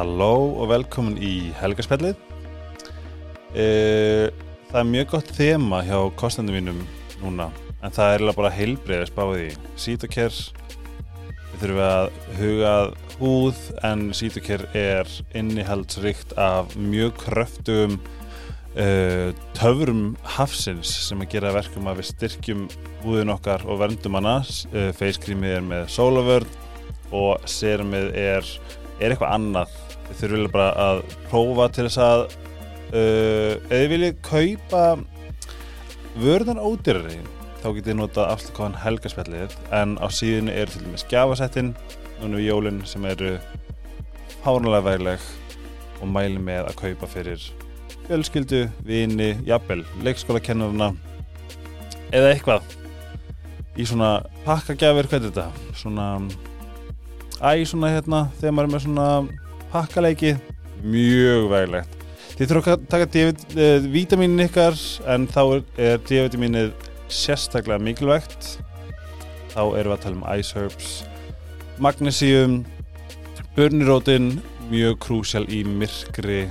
Halló og velkomin í helgarspjallið. Uh, það er mjög gott þema hjá kostendum mínum núna, en það er bara heilbrið að spáði í. Sítokær, við þurfum að huga að húð, en sítokær er innihaldsrikt af mjög kröftugum uh, töfurum hafsins sem að gera verkum að við styrkjum húðin okkar og verndum hana. Uh, Facecreamið er með sólavörn og serumið er, er eitthvað annað. Þurfum bara að prófa til þess að uh, ef þið viljið kaupa vörðan ódýrari þá getið þið notað afslökaðan helgaspjallið en á síðinu eru til dæmis gjafasettin núna við jólinn sem eru hárnulega vegleg og mæli með að kaupa fyrir fjölskyldu, vini, jafnvel leikskólakennurna eða eitthvað í svona pakkagjafir, hvað er þetta? Svona æ, svona hérna, þegar maður er með svona pakkaleiki, mjög veglegt. Þið þurfum að taka uh, vítaminin ykkar en þá er, D-vitaminið sérstaklega mikilvægt. Þá erum við að tala um ice herbs, magnesium, burnirótin, mjög krúsjál í myrkri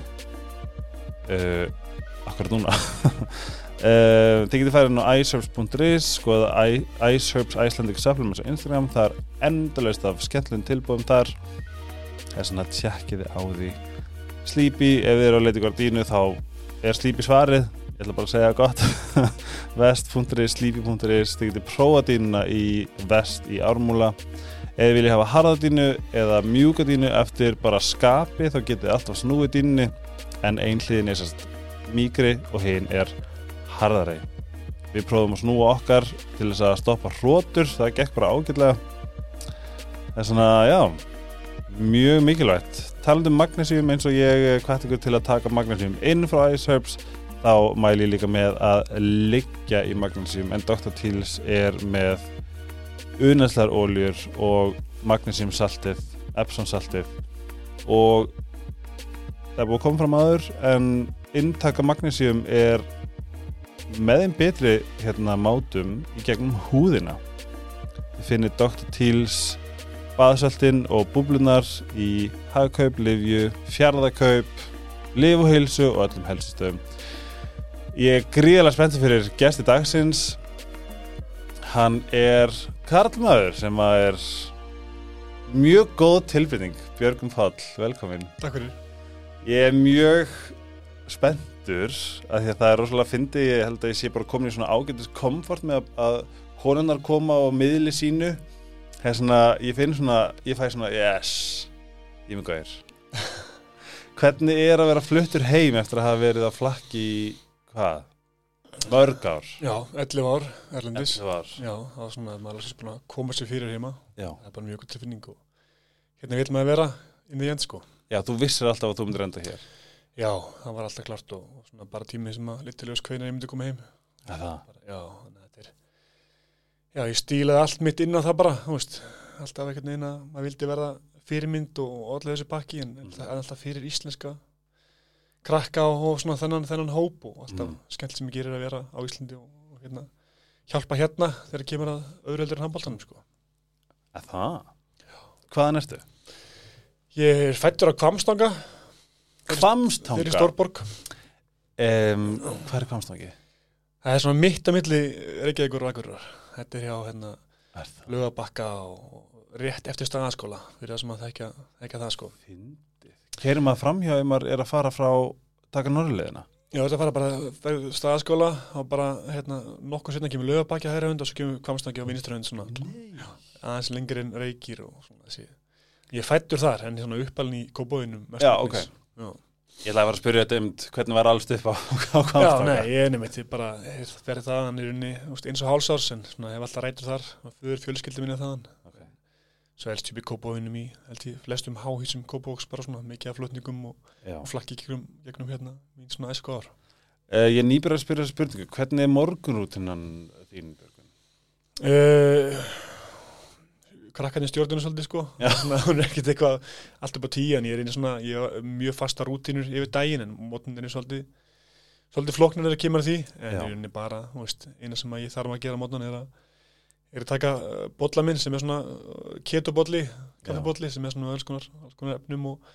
uh, akkurat núna. Uh, þið getur færið á iceherbs.is skoða iceherbs Icelandic Supplements á Instagram, það er endalaust af skemmtlun tilbúðum þar svona að tjekkiði á því. Sleepy, ef þið eru á leiti gardínu þá er Sleepy svarið. Ég ætla bara að segja gott. Vest.is, sleepy.is þið getur prófadínuna í vest í ármúla. Þið viljið hafa harðadínu eða mjúkadínu eftir bara skapi þá getur þið alltaf snúið dínunni en einhliðin er sérst mýgri og hinn er harðari. Við prófum að snúa okkar til þess að stoppa hrótur, það gekk bara ágætlega. Það er svona, já, mjög mikilvægt. Talandum magnesium eins og ég hvætti ykkur til að taka magnesium inn frá Ice Herbs, þá mæl ég líka með að liggja í magnesium, en Dr. Teals er með unnæslar óljur og magnesium saltið, Epsom saltið og það er búið að koma fram aður en inntaka magnesium er með einn betri hérna, mátum í gegnum húðina þið finnir Dr. Teals baðsöltin og búblunar í hagkaup, livju, fjarðakaup lifuheilsu og öllum helsistöðum ég er gríðalega spenntið fyrir gesti dagsins. Hann er Karlmaður sem er mjög góð tilbyrning Björgum Pál, velkomin. Takk fyrir. Ég er mjög spenntur að því að það er rosalega fyndi, ég held að ég sé bara komin í svona ágættis komfort með að, að konunnar koma á miðli sínu það er svona, ég finn svona ég fæ svona, yes ég mjög gæðir hvernig er að vera fluttur heim eftir að hafa verið á flakki hvað? Mörg ár? Já, 11 ár, Erlendis. 11 ár. Já, það var svona að maður er búin að koma sér fyrir heima. Já. Það er bara mjög góð tilfinning og hérna vil maður vera inn í end sko. Já, þú vissir alltaf að þú myndir enda hér. Já, það var alltaf klart og, og svona bara tímið sem að litilegast hveina ég myndi koma heim. Já, það? Bara, Já, þannig að þetta er Já, ég stílaði allt mitt inn á það bara þú veist, alltaf einhvern veginn að maður vildi verða fyrirmynd og, allir þessi pakki en Mm. alltaf fyrir íslenska krakka og, og svona þennan, þennan hóp og alltaf Mm. skemmt sem ég gerir að vera á Íslandi og, og hérna, hjálpa hérna þegar kemur að öðru heldur en handbóltanum sko. Er það? Hvaðan ertu? Ég er fættur á Kvamstanga Kvamstanga fyrir Stórborg um, Hvað er Kvamstangi? Það er svona mitt á milli Reykjavíkur og Akureyrar Er hjá hérna, Er? Lögabakka og rétt eftir staðaskóla fyrir það sem að þekka, þekka það sko. Kerum maður framhjá ef maður er að fara frá taka norðleðina? Já, þetta fara bara staðaskóla og bara hérna, nokkuð setna kemur Lögabakki að hæra hund og svo kemur Kvamstangi og Nei. aðeins lengri en reykir og svona þessi Ég er fættur þar en svona uppalinn í kóbóðinum Já, ok. Já, Ég ætlaði að vera að spyrja þetta um hvernig var allst upp á, á Já Kvamstanga. nei, ég er nefnitt, ég bara er verið það, hann er unni eins og hálsárs en svona hef alltaf rætur þar og fyrir fjölskyldi minni þaðan Ok. Svo helst ég í kóbóðinum í, held ég, flestum háhísum kóbóks bara svona mikið af flutningum og, Já. og flakki gegnum, hérna mín svona æsku ár Uh, ég nýbyrð að spyrja þessu spurningu. Hvernig er morgunrútinan þín, uh, Krakkarnir stjórnuna svolítið sko. Hún er ekkert eitthvað allt upp á tíu en ég er einu svona, ég hef mjög fasta rútínur yfir daginn en mótnin er svolítið svolítið þegar kemur að því. En ég er bara, þú veist, eina sem að ég þarf að gera mótnan er að er að taka uh, bolla minn sem er svona uh, ketobolli, kaffebolli sem er svona alls konar, alls konar efnum og,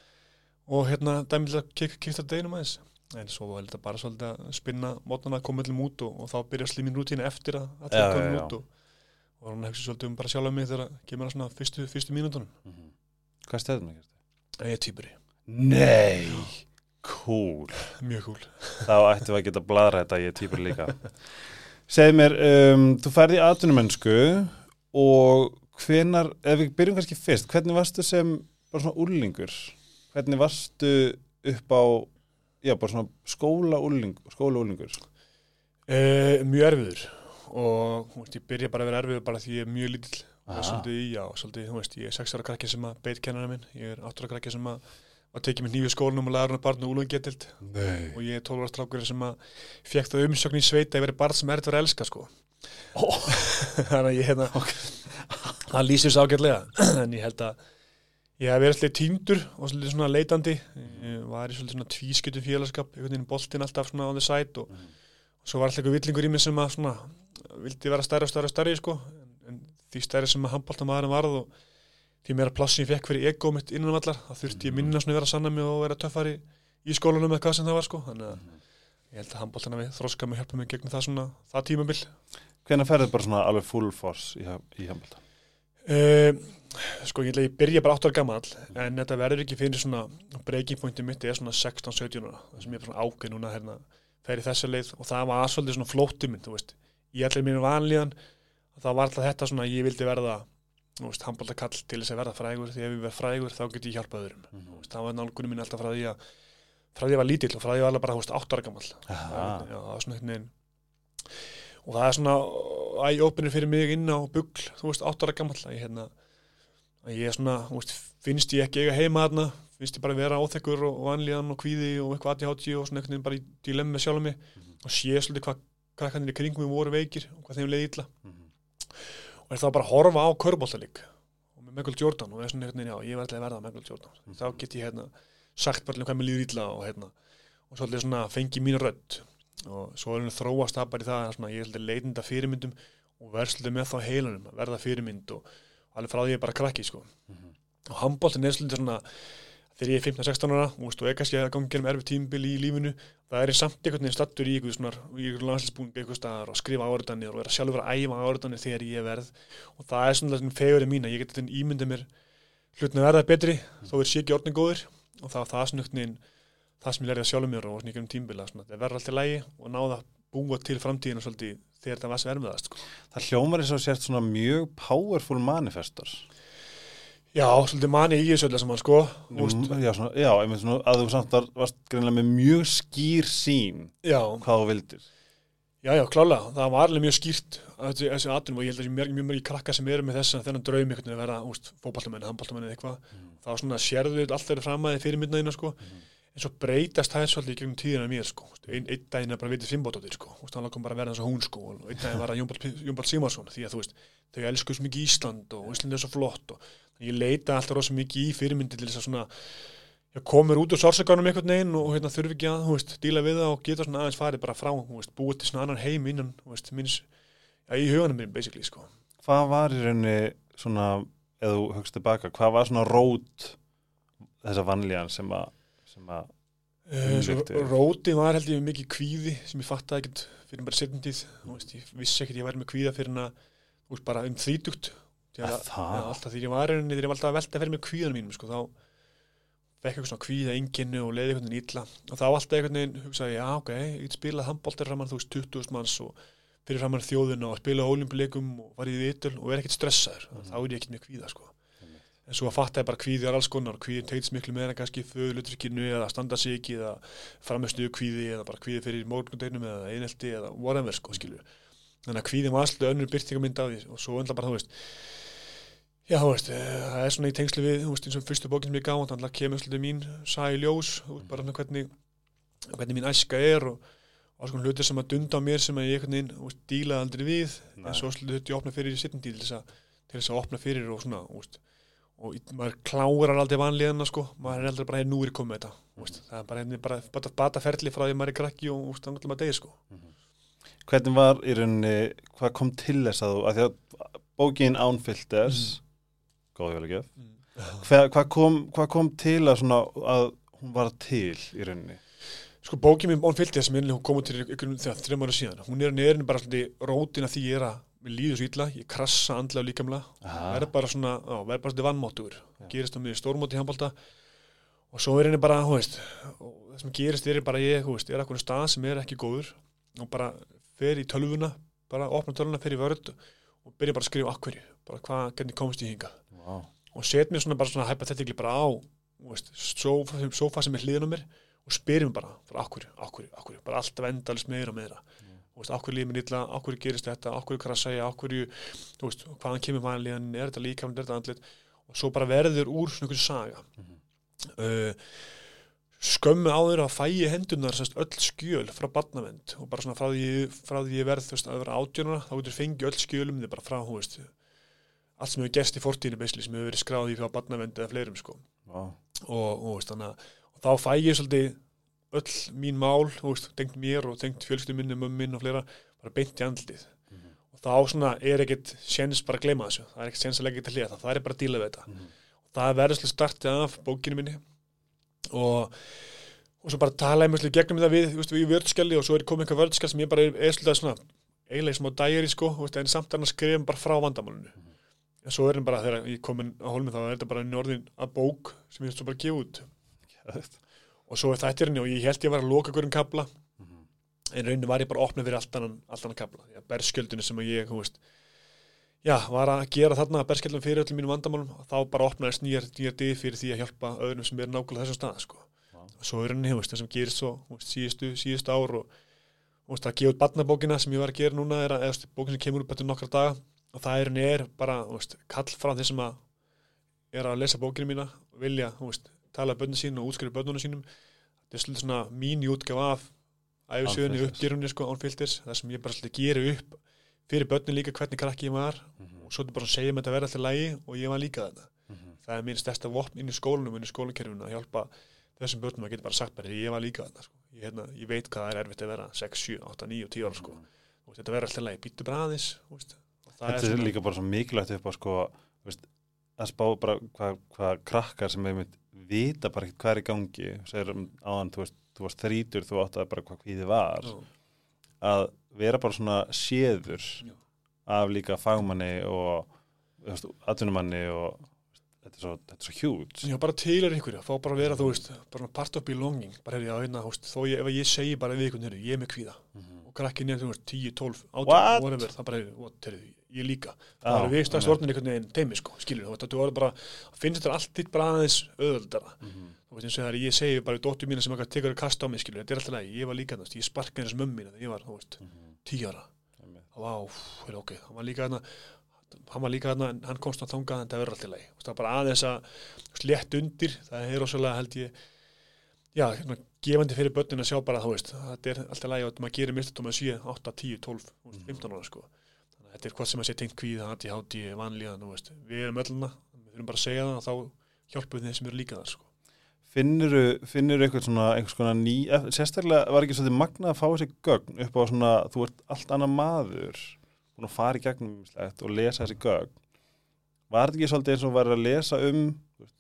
og hérna dæmi til að kik- kikta deginum aðeins. En svo var þetta bara svolítið að spinna mótana, koma öllum út og, og þá byrja slimin rútínu eftir að Já, og, hann hugsi svolítið um bara sjálf mig þegar kemur að svona fyrstu, fyrstu mínútonum Mhm. Hvað stefnum ekki? ég er týpuri, Nei Cool mjög cool Þá ættum við að geta bladra þetta Ég er týpur líka Segð mér, um, þú færði í atvinnumönsku og hvenar, ef við byrjum kannski fyrst, hvernig varstu sem bara svona úrlingur? Hvernig varstu upp á, já, bara svona skóla úrling, skóla úrlingur? e, mjög erfiður og veist, ég byrja bara að vera erfiður bara því ég er mjög lítill og Aha. svolítið í, já, svolítið, þú veist, ég er 6 ára krakki sem að beit kennara minn, ég er 8 ára krakki sem að að tekið mér nýju skólanum og laður hann barn og úlungetild og ég er 12 ára strákur sem að fekk það umsögn í sveita að verið barn sem er þetta að elska sko. Ó. þannig að ég hérna það lýsir svo ágætlega. En ég held að ég hef verið alltaf týndur og svolítið svona leitandi. Ég var í svolítið svona tvískjötu félagskap einhvern veginn boltinn alltaf svona on the side og, og svo var alltaf eitthvað villingur í mig sem að svona vildi vera stærri og stærri og stærri sko. En, en því stærri sem að handbóltamaðurinn varð og því meira plassin ég fekk fyrir ego mitt innan um allar þá þurfti ég minna svona að vera að sanna mig og vera töffari í skólanum eða hvað sem það var sko. Þannig að ég held að handbóltana við þroska mig hjálpa mig gegnum það svona það tímabil. Hvenær ferðu bara svona alveg full force í, í handbólta? Uh, sko ég, ég byrja bara 8 ára gammal en þetta verður ekki fyrir svona breaking pointi mitt er svona 16-17 ára sem ég er svona ákveð núna hérna fer í þessa leið og það var svolítið svona flótti minn þú veist, ég ætla mér vanlíðan og það var alltaf þetta svona að ég vildi verða þú veist, handbólta kall til þess að verða frægur. Því ef ég verð frægur þá get ég hjálpað öðrum. Mhm. Þú veist, það var nálgunum minn alltaf frá því að frá því að ég var lítill og frá því að ég var alveg bara þú veist, 8 ára gammal. Já, það var svona einhvern veginn. Og það er svona æg-ópenir fyrir mig inn á bugl þú veist, átt ára gammal að ég, hérna, að ég svona, þú veist, finnst ég ekki eiga heima þarna, finnst ég bara vera óþekkur og vanlíðan og kvíði og eitthvað aðtíhátti og svona veginn bara í dilemma með sjálfum mig og sé svolítið hvað krakkanir í kringum voru veikir og hvað þeim leiði illa Mhm. og er þá bara að horfa á körbóltalík og með Michael Jordan og er svona veginn, já, ég alltaf að verða Michael Jordan þá get ég hérna sagt bara hvað mér líður illa og hérna og svolítið svona fengi mínu rödd og svo er henni þróast það bara í það að svona, ég er svolítið leitinda fyrirmyndum og verð svolítið með þá heilanum að verða fyrirmynd og, og alveg frá því ég er bara krakki sko. Mhm. og handbóltin er svolítið svona þegar ég er 15-16 ára og, og er kannski að gangi gerum erfið tímbil í lífinu það er ég samt einhvern veginn stattur í einhver svona í einhver landslisbúning einhver staðar og skrifa áriðanir og vera sjálfur að æfa áriðanir þegar ég verð og það er svona fegurinn mín að ég geti ímyndið mér hlutin að verða betri þó er sé ekki orðin góðir og það það svona einhvern veginn það sem ég lærði að sjálfum mér og svona einhvern tímbil að verður alltaf lægi og náða búa til framtíðina svolítið þegar það var sem erfiðast sko. Það hljómar eins og sért svona mjög powerful manifestor. Já, svolítið mani í þessu öllu sem hann sko Mm, Já, svona, já einmitt svona að þú samt var, varst greinlega með mjög skýr sín Já, hvað þú vildir. já, já, klálega, það var alveg mjög skýrt að þessi atunum og ég held að þessi mjög, mjög mjög krakka sem eru með þess að þennan draum einhvern veginn að vera úst, fótballtamenni, handballtamenni eða eitthvað. Þá svona sérðu þetta allt þeirra fram að þið fyrir myndnaðina sko. En svo breytast það svolítið í gegnum tíðina mér sko. Einn ein daginn er bara vitið fimmbotóttir sko. Úst, hann kom bara að vera eins og hún sko. Og einn daginn var það Jómbald Simarsson því að þú veist þau elsku svo mikið Ísland og Ísland er svo flott og ég leita alltaf rosa mikið í fyrirmyndi til þess að svona ég komur út úr sársökanum einhvern veginn og hérna, þurfi ekki að veist, díla við það og geta svona aðeins farið bara frá veist, búið til svona annan heim innan veist, minns, já, í huganum minn basically sko. Hvað var í rauninni svona, eða þú högst tilbaka, hvað var svona rót þessa vanlíðan sem að, sem að Umlykti. róti var held ég mikið kvíði sem ég fattaði ekkert fyrir bara setjum tíð ég vissi ekkert ég væri með kvíða fyrir að þú veist, bara um þrítugt Að ja, það? alltaf því ég var rauninni, þegar ég var alltaf að velta fyrir mig kvíðanum mínum sko, þá fekk eitthvað svona kvíða enginu og leiði veginn illa. Og þá alltaf einhvern veginn hugsaði já ok, ég get spilað handbóltar framann þú veist 20.000 manns og fyrir framann þjóðuna og spila á ólimpileikum og var í vitul og er ekkert stressaður. Mhm. þá er ég ekkert með kvíða sko. En svo að fatta ég bara kvíði er alls konar kvíðin tegits miklu meira kannski föðlutrykinu eða standa sig ekki eða framistuðu kvíði eða bara kvíði fyrir morgundeginum eða einelti eða whatever sko skilju þannig að kvíðin var alltaf önnur byrtingamynd af því og svo undla bara þú veist já veist eh, það er svona í tengslu við þú veist eins og fyrstu bókin sem ég gáð þannig að kemur svolítið mín sæ ljós. Bara hvernig hvernig mín æska er og og svona hlutir sem að dunda á mér sem að ég einhvern veginn dílaði aldrei við. Nei. en svo svolítið þetta ég opna fyrir í sittin að til þess að opna fyrir og svona veist, og maður klárar aldrei vanlíðana sko, maður er aldrei bara hér nú er ég komið þetta. Þú veist, það er bara henni bara bata, bata ferli frá því að maður er krakki og veist, þannig að maður degi sko. Hvernig var í rauninni, hvað kom til þess að þú, að því að bókin Ánfilters, góð hjálpgjöf, hvað, hvað, kom, hvað kom til að svona, að hún var til í rauninni? Sko bókið mér On Filter sem hún kom út til ykkur þegar þreim ára síðan, hún er neyrin bara svolítið rótin að því ég er að mér líður svo illa, ég krassa andlega og líkamlega. Aha. verður bara svona, á, verður bara svolítið vannmáttugur gerist á mig stórmóti í handbólta og svo er henni bara, hú veist og það sem gerist er bara ég, hú veist, er akkur stað sem er ekki góður. Og bara fer í tölvuna, bara opna tölvuna fer í vörð og byrja bara að skrifa akkurju, bara hvað, hvernig komst ég hinga Vá. og set mér svona bara svona hypothetically bara á, sofa, sofa sem er hliðin á mér og spyrir mér bara, bara akkurju, akkurju, akkurju, bara alltaf endalist meira og meira. Þú veist, okkur lífið mér illa, okkur gerist þetta, okkur krasa ég, okkur, þú veist, hvaðan kemur vanlíðan, er þetta líka, er þetta andlit og svo bara verður úr svona einhverju saga. Uh, skömmu áður að fæi hendunar sérst, öll skjöl frá barnavend. Og bara svona frá því, frá því ég verð að vera átjónuna, þá getur fengið öll skjölum þið bara frá, þú veist allt sem hefur gerst í fortíðinu beisli, sem hefur verið skráð í frá barnavend eða fleirum sko. Vá. og, og, veist, að- og þá fæ ég svolítið öll mín mál, veist, tengt mér og tengt fjölskyldum minni, mömmu minn og fleira bara beint í andlitið. Og þá svona er ekkit séns bara að gleyma þessu. Það er ekkit séns að leggja þetta hlýða það, er bara að díla við þetta. Og það verður svolítið startið af bókinu minni og og svo bara tala svolítið gegnum það við, veist, við vördskjali og svo er komið einhver vördskjali sem ég bara er, svolítið svona eiginlega smá dæri sko, veist, en samt hann að skrifa bara frá vandamálinu. En svo er hann bara, þegar ég komin á hólmi þá er þetta bara norðin að bók sem ég svo bara gefa út. Geðveikt. og svo er þættirinn og ég held ég var að loka hverjum kabla en raunin var ég bara að opna fyrir allt annan, allt annan kabla að berskjöldinu sem að ég þú veist, já, var að gera þarna berskjöldinu fyrir öllum mínum vandamálum og þá bara opnaðist nýjar, nýjar dið fyrir því að hjálpa öðrum sem er nákvæmlega þessum stað sko. Og svo er veist, það sem gerist svo veist, síðustu, síðustu ár og veist, að gefa út barnabókina sem ég var að gera núna er að, bókin sem kemur upp eftir nokkra daga og það er, raunin er bara, veist, kall frá þeir sem að er að lesa bókinu mína og vilja, tala bönnu sín og útskrifa bönnunum sínum þetta er svolítið svona mín útgaf af filters. uppgerunni sko án filters það sem ég bara svolítið geri upp fyrir börnin líka hvernig krakki ég var. Og svo er þetta bara að segja mér þetta verða alltaf lægi og ég var líka þetta það er mín stærsta vopn inn í skólanum inn í skólakerfinu að hjálpa þessum börnum að geta bara sagt bara ég var líka þetta sko. ég, hérna, ég veit hvað það er erfitt að vera 6, 7, 8, 9 og 10 ára sko. og þetta verður alltaf lægi, býttu bara aðeins Þetta er svona- líka bara svo mikilvægt upp á sko, veist, að spá bara hvað hva krakkar sem einmitt vita bara hvað er í gangi segir um áðan, þú veist, þú varst þrítur þú átt að bara hvað hvíði var Já. að vera bara svona séður af líka fagmanni og atvinnumanni og þetta er svo, þetta er svo hjút Já, bara til er ykkur, fá bara að vera, þú veist, bara part of belonging, bara já, hérna, þú veist, þó ég, ef ég segi bara við ykkur, ég er með kvíða. Og krakkin er, þú veist, 10, 12, 18, What? whatever, það bara, heyrðu, what, heyrðu, ég líka. Það er við stæðst orðin einhvern veginn teimi, sko, skilur, þú þú verður bara, finnst þetta allt þitt bara aðeins öðvöldara. Þú veist, eins og þegar ég segi bara í dóttur mína sem eitthvað tekur að kasta á mig, skilur, þetta er alltaf lægi, ég var líka, veist, ég sparkaði mína þegar ég var, þú veist, 10 ára. Vá, heyrðu, ok, hann var líka þarna, hann var líka en hann komst á þangað en það verður alltaf lægi. Það er bara aðeins að slétt undir, það er rosalega held ég já, hérna, gefandi fyrir börnin að sjá bara þú veist, þetta er alltaf lægi og maður gerir mistut og maður sé 8, 10, 12, þú veist, 15 ára sko. þannig að þetta er hvað sem að sé tengt kvíð ADHD, vanlíðan, þú veist, við erum ölluna við þurfum bara að segja það og þá hjálpum við þeim sem eru líka þar sko. Finnuru, finnuru eitthvað svona einhvers konar ný, eh, sérstaklega var ekki svolítið magnað að fá þessi gögn upp á svona, þú ert allt annað maður búin að fara í gegnum og lesa þessi gögn var þetta ekki svolítið eins og var að lesa um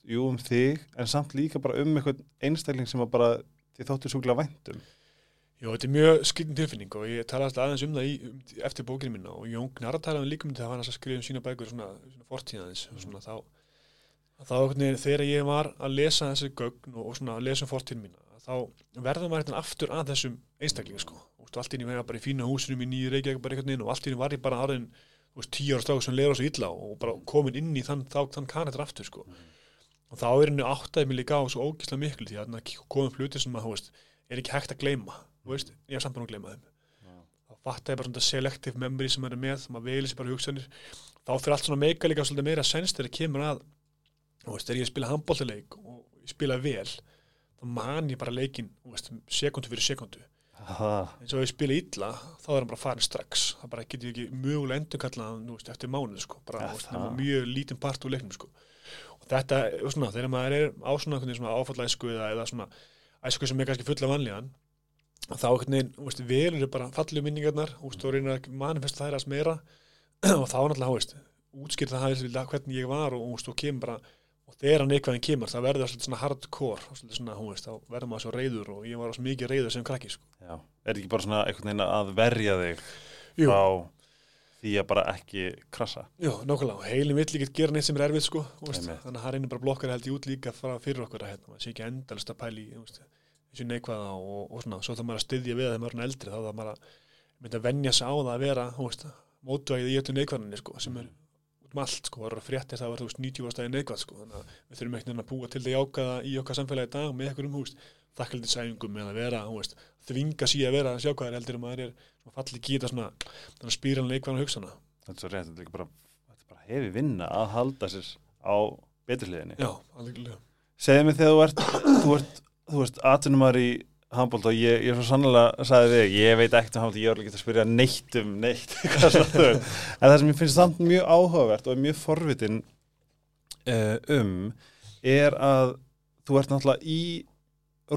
jú um þig, en samt líka bara um eitthvað einstakling sem að bara þið þóttu sjúklega um? væntum Jó, þetta er mjög skritin tilfinning og ég tala alltaf aðeins um það í, um, eftir bókinu minna og Jón Gnarra talaði líka um þetta að hann að skrifa um sína bækur svona, svona fortíðaðins og svona þá þá einhvern veginn þegar ég var að lesa þessi gögn og, og svona að lesa um fortíðin mína þá verður maður aftur að þessum einstaklingu sko og allt í einu var ég bara í fína húsinum í nýju Reykjavík bara einhvern veginn og allt í einu var ég bara veist, tíu ára strák sem lera svo illa og bara komin inn í þann, þá, þann kanetur aftur sko. Og þá er henni áttaði mig líka á svo ógislega miklu því að komum fluti sem að, veist, er ekki hægt að gleyma veist, ég er samt búin að gleyma þeim. Þá fatta ég bara svona selective memory sem er með, maður veili sér bara hugsanir. Þá fyrir allt svona meika líka svolítið meira sens þegar það kemur að veist, þegar ég spila handbóltileik og ég spila vel þá man ég bara leikin sekundu fyrir sekundu eins og ef ég spila illa þá er hann bara farin strax. Það bara getur ekki mögulega endur kallað eftir mánuð sko, bara Ja, mjög lítinn part úr leiknum sko. og þetta, svona, þegar maður er á svona, áfallæsku eða, eða svona æsku sem er kannski fulla vanlíðan þá velur bara fallegu minningarnar, og reynir að manifesta þær að meira. Og þá náttúrulega, útskýrta það hvernig ég var og, og kemur bara og þegar neikvæðin kemur það verður svolítið svona hardcore svolítið svona, hún veist, þá verður maður svo reyður og ég var svo mikið reyður sem krakki sko. Já, er ekki bara svona einhvern veginn að verja þig Jú. frá því að bara ekki krasa Jú, nákvæmlega, og heilin vill ekki gera neitt sem er erfið sko, veist, þannig að hann reynir bara blokkar held í út líka fyrir okkur að hérna, maður sé ekki endalist að pæli þessu neikvæða og, og svona, svo það maður að styðja við þegar maður er eldri, þá það maður að mynda að venja sig á það að vera, þú veist, mótvægið í öllu neikvæðinni sko, sem er út um allt sko, það eru fréttir það var þú veist 90 ástæði neikvæð sko, þannig að við þurfum ekki að búa til því ákvæða í okkar samfélagi í dag með einhverjum húst, þakkaldisæfingum eða vera, þú veist, þvinga síðan að vera sjákvæðar heldur en maður er svona falli gíta svona, þannig spýran neikvæðan hugsaðna Þetta er svo rétt, þetta er bara, þetta er bara hefi vinna að halda sér á beturliðinni Já, alveg Segðu mig þegar þú ert, þú ert, þú ert handbólt og ég, ég svo sannlega sagði þig, ég veit ekkert um handbólt, ég er alveg ekki að spyrja neitt um neitt en það sem ég finnst samt mjög áhugavert og mjög forvitin uh, um er að þú ert náttúrulega í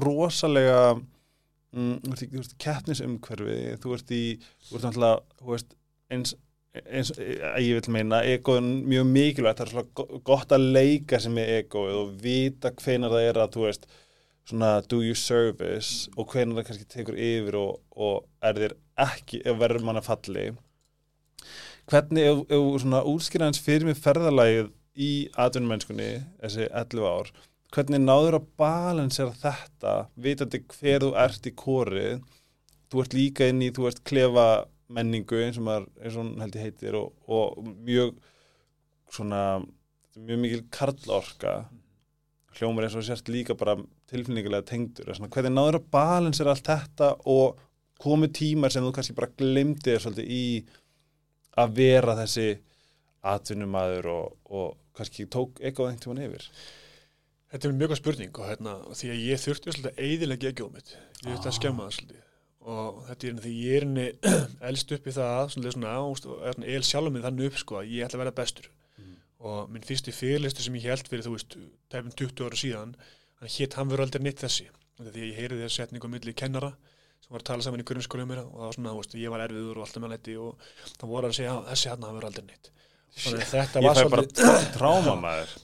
rosalega mm, þú ert í, ert keppnisumhverfi þú ert í, þú ert náttúrulega þú veist, eins eins ég vil meina, egoðun mjög mikilvægt, það er svona go- gott að leika sem er egoið og vita hvenar það er að, þú veist, svona do you service og hvenar það kannski tekur yfir og, og er þér ekki, ef verður manna falli. Hvernig, ef, ef svona útskýrðans fyrir mig ferðalagið í atvinnumennskunni, þessi 11 ár hvernig náður að balansera þetta, vitandi hver þú ert í kórið, þú ert líka inn í, þú ert klefa menningu eins og maður, eins og hún held ég heitir og, og mjög svona mjög mikil karlorka. Hljómar eins og sérst líka bara tilfinningulega tengdur svona, hvernig náður að balansera allt þetta og komu tímar sem þú kannski bara glimti þér svolítið í að vera þessi atvinnumæður og, og kannski tók eitthvað einhvern tímann yfir Þetta er mjög góð spurning og hérna, því að ég þurfti svolítið að eiðilega ekki mitt. Ég þurfti að Ah. skemma það svolítið. Og þetta er hérna því ég er henni elst upp í það, svona, ást, og er el sjálfum minn þannig upp, sko, að ég ætla að vera bestur. Mhm. Og minn fyrsti fyrirlistu sem ég held fyrir, þú veist, tæpum 20 ára síðan, hann hétt hann verður aldrei neitt þessi. Því að ég heyrði þess setningu á milli kennara sem var að tala saman í grunnskóla um mér og það var svona, veist, ég var erfiður og alltaf með letti og það voru að segja, "Já, þessi hann verður aldrei neitt. Þannig að þetta var svolítið,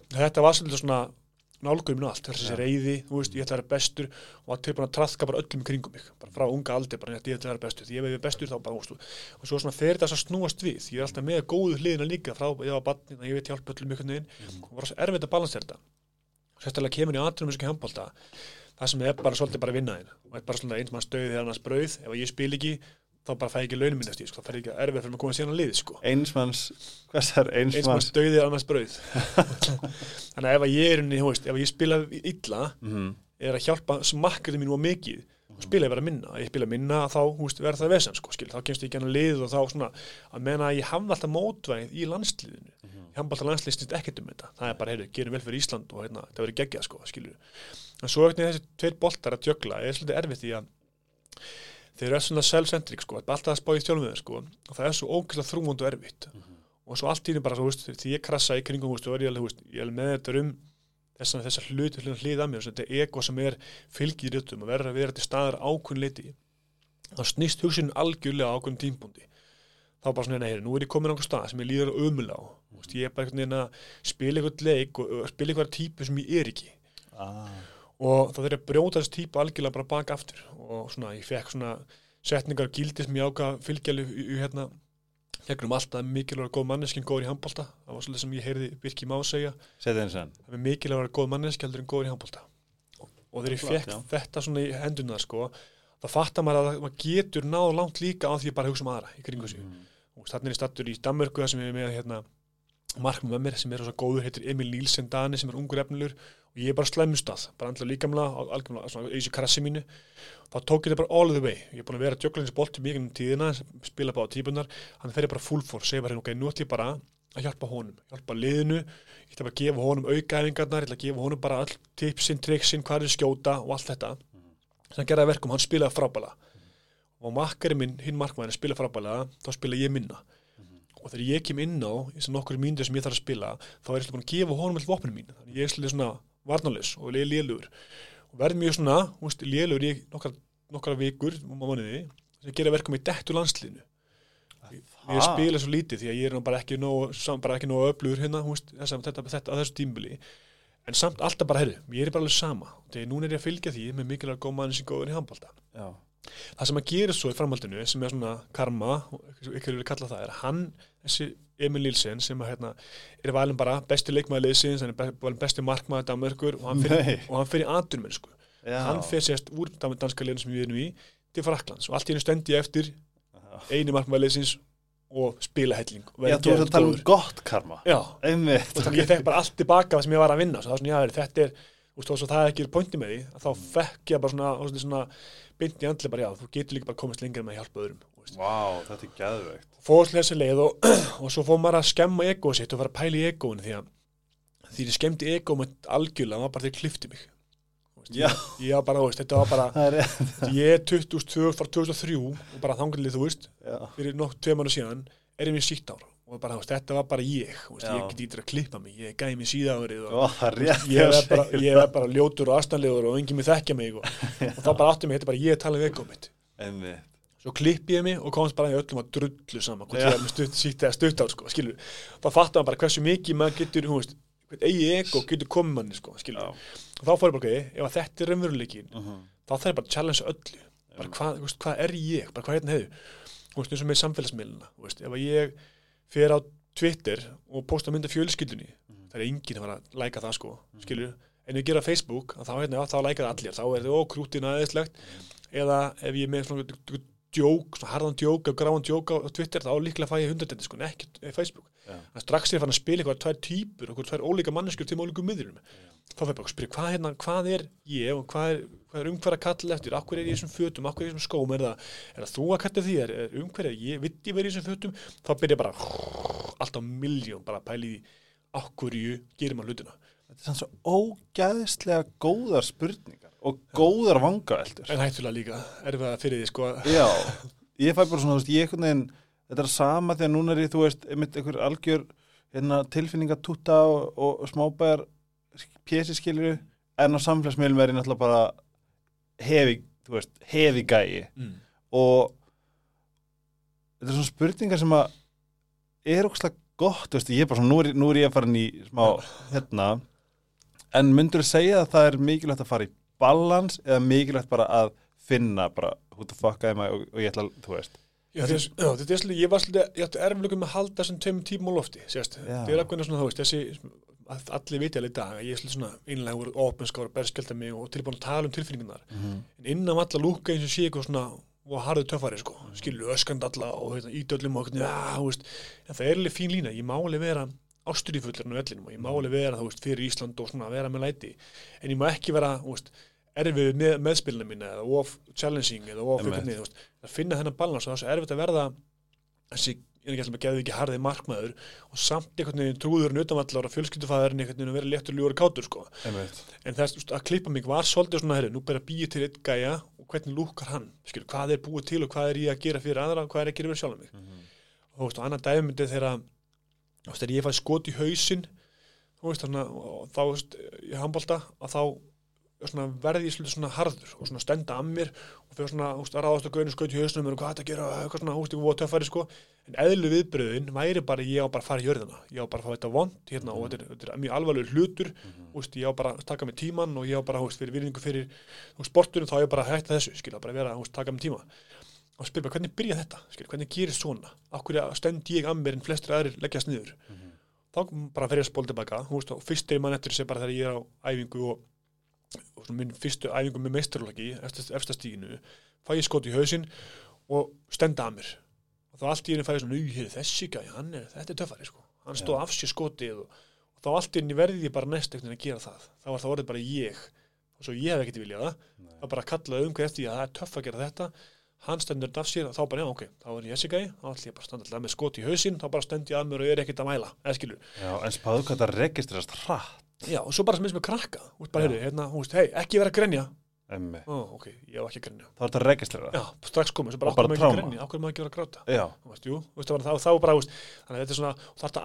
þetta var svolítið svona nálgum minn og allt, þessi Já. reyði, þú veist, ég ætla að vera bestur og var tilbúin að trafka bara öllum kringum mig, bara frá unga aldir, bara ég ætla að vera bestur, því ég er bestur þá bara, þú veist, og svo svona fer þetta að snúast við, ég er alltaf með góðu hliðina líka frá, ég var barnið, ég veit hjálpa öllum einhvern veginn, og var svo erfitt að balansera þetta, sérstaklega kemur í aðtunum þessu handbólta, það sem er bara svolítið bara vinnaðin, og er bara svona eins mann stöðið þegar annars brauð, ef ég spil ekki, þá bara fæ ég ekki launum minn eftir, því, sko, það fer ekki að erfið fyrir að koma síðan að liði, sko. Einsmanns, er eins einsmanns manns? döði annars brauð. Þannig að ef ég er veist, ef ég spila illa mm. er að hjálpa smakkarinn mínu á mikið. og spila ég vera minna, ef ég spila minna þá þú veist, verður það vesen, sko, skil, þá kemst ég ekki hann að lið og þá svona, að meina að ég hafði alltaf mótvæð í landsliðinu. Ég hafði alltaf landsliðið snýst ekkert um þetta. Það er bara, heyrðu, gerum vel fyrir Ísland og hérna, það verður geggjað, sko, skilur. En svo ekkert þessi tveir boltar að tjögla er svolítið erfitt í að þeir eru svona self-centric, sko, alltaf að spá í stjálfum þeir, sko, og það er svo ógæslega þrúmund og erfitt. Og svo allt í þess að þessar hluti hlýða mér, þetta er ego sem er fylgið í röttum og verður að vera til staðar ákveðin liti þá snýst hugsunin algjörlega á ákveðin tímpúndi þá bara svona, nei, nú er ég komin á einhver stað sem ég líður ömulega á, Þú veist, ég er bara einhvern veginn að spila eitthvað leik og, og spila eitthvað típu sem ég er ekki. Ah. og þá að brjóta þessi típu algjörlega bara baka aftur. Og svona, ég fekk svona setningar gildi sem ég ákvað fylgjali í, í hérna gegnum alltaf mikilvægur góð manneskinn góður í handbólta það var svolítið sem ég heyrði Birki Má segja. Það er mikilvægur góð manneski heldur en góður í handbólta og þegar ég fekk já. þetta svona í hendurna sko, þá fattar maður að maður getur náð langt líka á því að bara hugsa um aðra í kringu sig. Mm. og þannig er ég stattur í Danmörku þar sem er með hérna, markmið með mér sem er svo góður heitir Emil Nielsen Dani sem er ungur efnilur og ég er bara slemustað, bara andla líkamlega algjörlega svona í þessu krassi mínu. Þá tók ég þetta bara all the way. Ég er búin að vera djöglins bolti mikið um tíðina spila bara á típunar, hann fer ég bara full force. Segja bara, ok, nú ætlum ég bara að hjálpa honum. Hjálpa liðinu, ég bara að gefa honum aukaæfingarnar, ég ætla að gefa honum bara all tipsin, triksin, hvað er skjóta og allt þetta. Gerði að verkum, hann spilaði frábæla og makkari minn, hinn markmæðin spila frábælega, þá spila ég minna. Og þegar ég kem inn á þessar nokkur mínútur sem ég þarf að spila þá er ég svolítið búin að gefa honum alltaf vopnum mín. Þannig ég er svolítið svona varnalus og lélugur og verð mjög svona, þú veist, lélugur í nokkar, nokkar vikur og mánuði sem gera verkum í dettu landslinu ég spila svo lítið því að ég er bara ekki nóg, sam- bara ekki nóg öflugur hérna, þú veist, að þetta, þetta á þessu tímbili en samt alltaf bara, heyrðu, ég er bara alveg sama. Þegar núna er ég að fylgja því með mikilvæg góð mann sem góður í handbólta já, það sem að gera svo í framhaldinu sem er svona karma, ykkur vilja kalla það er hann, þessi Emil Nilsen sem að, hérna, er valin bara besti leikmaður liðsins, hann er valin besti markmaður Danmörkur og hann og hann fyrir aðdurmennsku, já. hann fyrir sérst úr danska liðinu sem við erum í til Fraklands og allt í hennu stendi eftir eini markmaður liðsins og spila helling og já, þú ert að tala um gott karma. Já, og ég fekk bara allt tilbaka sem ég var að vinna. Svo svona, já, þetta er, þó svo það ekki er pointi með því, þá fekk ég bara svona, svona byndi í andli bara, já, þú getur líka bara komast lengur með að hjálpa öðrum. Vá, þetta er gæðveikt Fór þessi leið og, og svo fór maður að skemma egoð sitt og fara að pæla í egoðun því að því ég skemmti egoð með algjörlega var bara þeir klifti mig. Já. var bara, þú veist, þetta var bara Það ég er 2002, frá 2003 og bara þangarlið, þú veist, Já, fyrir nokk tvei mánu síðan er ég mér sítt ár og bara, þú veist, þetta var bara ég, veist, Já. ég get ekki að klippa mig, ég gæði mig síðaðurinn og það ég er bara, bara ljótur og aðstæðlegur og enginn mig þekkja mig og, og þá bara áttum mig, þetta er bara ég að tala við egoð mitt. Það. Svo klippi ég mig og komst bara í öllum að drullu saman hvort ég er með stutt, sítt eða stutt á sko, skilur þá fattar maður bara hversu mikið maður getur þú veist, eigi ego getur komið manni sko, skilur og þá fór ég bara, ok, ef þetta er raunveruleikin Mhm. þá þarf ég bara að challenge öllu. Bara hvað, veist, hvað er ég, bara hvað hérna hefur þú veist, eins og með samfélagsmiðluna þú veist, ef ég fer á Twitter og posta mynda fjölskyldunni það er enginn að læka það sko skilur, en ef ég gera Facebook þá, hérna, þá ég svona djók, svona harðan djók og gráan djók á Twitter, þá líklega fæ ég hundradendi sko, en ekki á Facebook. Já. en strax er ég fann að spila eitthvað tvær típur og tvær ólíka manneskjur til ólíku miðurum þá fyrir bara að spyrja hvað, hérna, hvað er ég og hvað er, hvað er umhver að kalla eftir akkur er ég í þessum fötum, akkur er ég í þessum skóm? Er það, er það þú að kalla því, er, er umhver er ég, vitt ég verið í þessum fötum? Þá byrja bara alltaf miljón bara að pæli því akkur ég gerir maður hlutina? Þetta er sann svo ógæðislega góðar spurningar og góðar vangaveldur en hættulega líka, er það fyrir því sko. Að- Já, ég fæ bara svona, þú veist, ég einhvern veginn þetta er sama þegar núna er ég, þú veist einmitt einhver algjör hérna, tilfinningatúta og, og smábæjar pjesi skilur en á samfélagsmiðlum er ég náttúrulega bara hefi, þú veist, hefi gæi. Mm. og þetta er svona spurningar sem að er ógslag gott, þú veist, ég er bara svona, nú er, nú er ég að fara í smá, hérna. En myndur þú segja að það er mikilvægt að fara í balans eða mikilvægt bara að finna bara who the fuck am I? Og, og ég ætla að, þú veist. Já, þess, já, þetta er svolítið, ég var svolítið, ég átti erflöku með að halda þessum tveim tímum á lofti, sérst, þetta er ákveðna svona, þú veist, þessi, að allir viti alveg í dag, ég er svolítið svona einlegur, opinskáður, berskjölda mig og tilbúin að tala um tilfinningunar, en innan alla lúka eins og sé eitthvað svona, og harðu töffari, sko, skilju, öskand alla og hérna, ídöllum og hérna, já, þú veist, en það er alveg fín lína, ég má alveg vera ásturífullarinn á öllinum og ég má alveg vera, þú veist, fyrir Ísland og svona, vera með læti, en ég má ekki vera, þú veist, erfið með meðspilina mína eða of challenging eða of veist, að finna þennan balans og það er svo erfitt að verða þessi, ég er ekki alltaf að gefa ekki harðið markmaður og samt einhvern veginn trúðurinn utanvallar og fjölskyldufæðurinn einhvern veginn að vera léttur ljúri kátur sko. einmitt. En þess að klippa mig var svolítið svona herri, nú ber að býja til eitt gæja og hvernig lúkar hann, skilur, hvað er búið til og hvað er ég að gera fyrir aðra og hvað er að gera fyrir sjálf mig? Og þú veist, og annað dæmyndi þegar þú veist, þegar ég fæ skot í hausinn þú veist, þannig að þá, þú veist, ég handbólta að þá svona, verði ég svolítið svona harður og svona stenda að mér og fyrir svona, þú veist, að ráðast að gauðinu skaut í hausnum og hvað þetta gera, eitthvað svona, þú veist, ég voru töffari sko. En eðlu viðbröðin væri bara ég á bara að fara í jörðina, ég á bara að fá þetta vond hérna og þetta er, þetta er mjög alvarlegur hlutur. Þú veist, ég á bara að taka mig tíman og ég á bara, þú veist, fyrir virðingu fyrir sportunum þá ég bara hætta þessu, skilja, bara vera, þú veist, taka mig tíma og spyr bara, hvernig byrja þetta, skilja, hvernig gerir svona? Okkur stend ég að mér en flestir aðrir leggjast niður? Þá bara fer ég að spóla tilbaka, þú veist, fyrst er mann eftir þessi bara þegar ég er á æfingu og, og minn fyrstu æfingu með meistarlóki efsta stíginu, fæ ég skot í hausinn og stenda að mér. Og þá allt í henni fæ ég svona, "Ú, heyrðu, þessi gæi, hann er, þetta er töffari, sko. Hann stóð Já. af sér skotið og, og þá allt í henni verði ég bara næst ekkert að gera það. Þá var það orðið bara ég. Og svo ég hef ekkert viljað það. Þá bara kallaði umhverð eftir því að það er töff að gera þetta hann stendur þetta af sér og þá bara, já, ok þá er ég þessi gæi, þá ætlum ég bara að standa alltaf með skot í hausinn þá bara stend ég að mér og ég er ekkert að mæla eða skilur, Já, en spáðu hvað það registrast hratt. Já, og svo bara sem eins með krakka veist bara, heyrðu, hérna, þú veist, hei, ekki vera að grenja. Emmi, ó, ok, ég hef ekki að grenja. Þá er þetta registrera. Já, strax komið, svo bara, okkur maður ekki að grenja? Okkur maður ekki vera að gráta? Já, veist, jú, veist, var- þá, þá var bara, veist, þannig að þetta er svona, þetta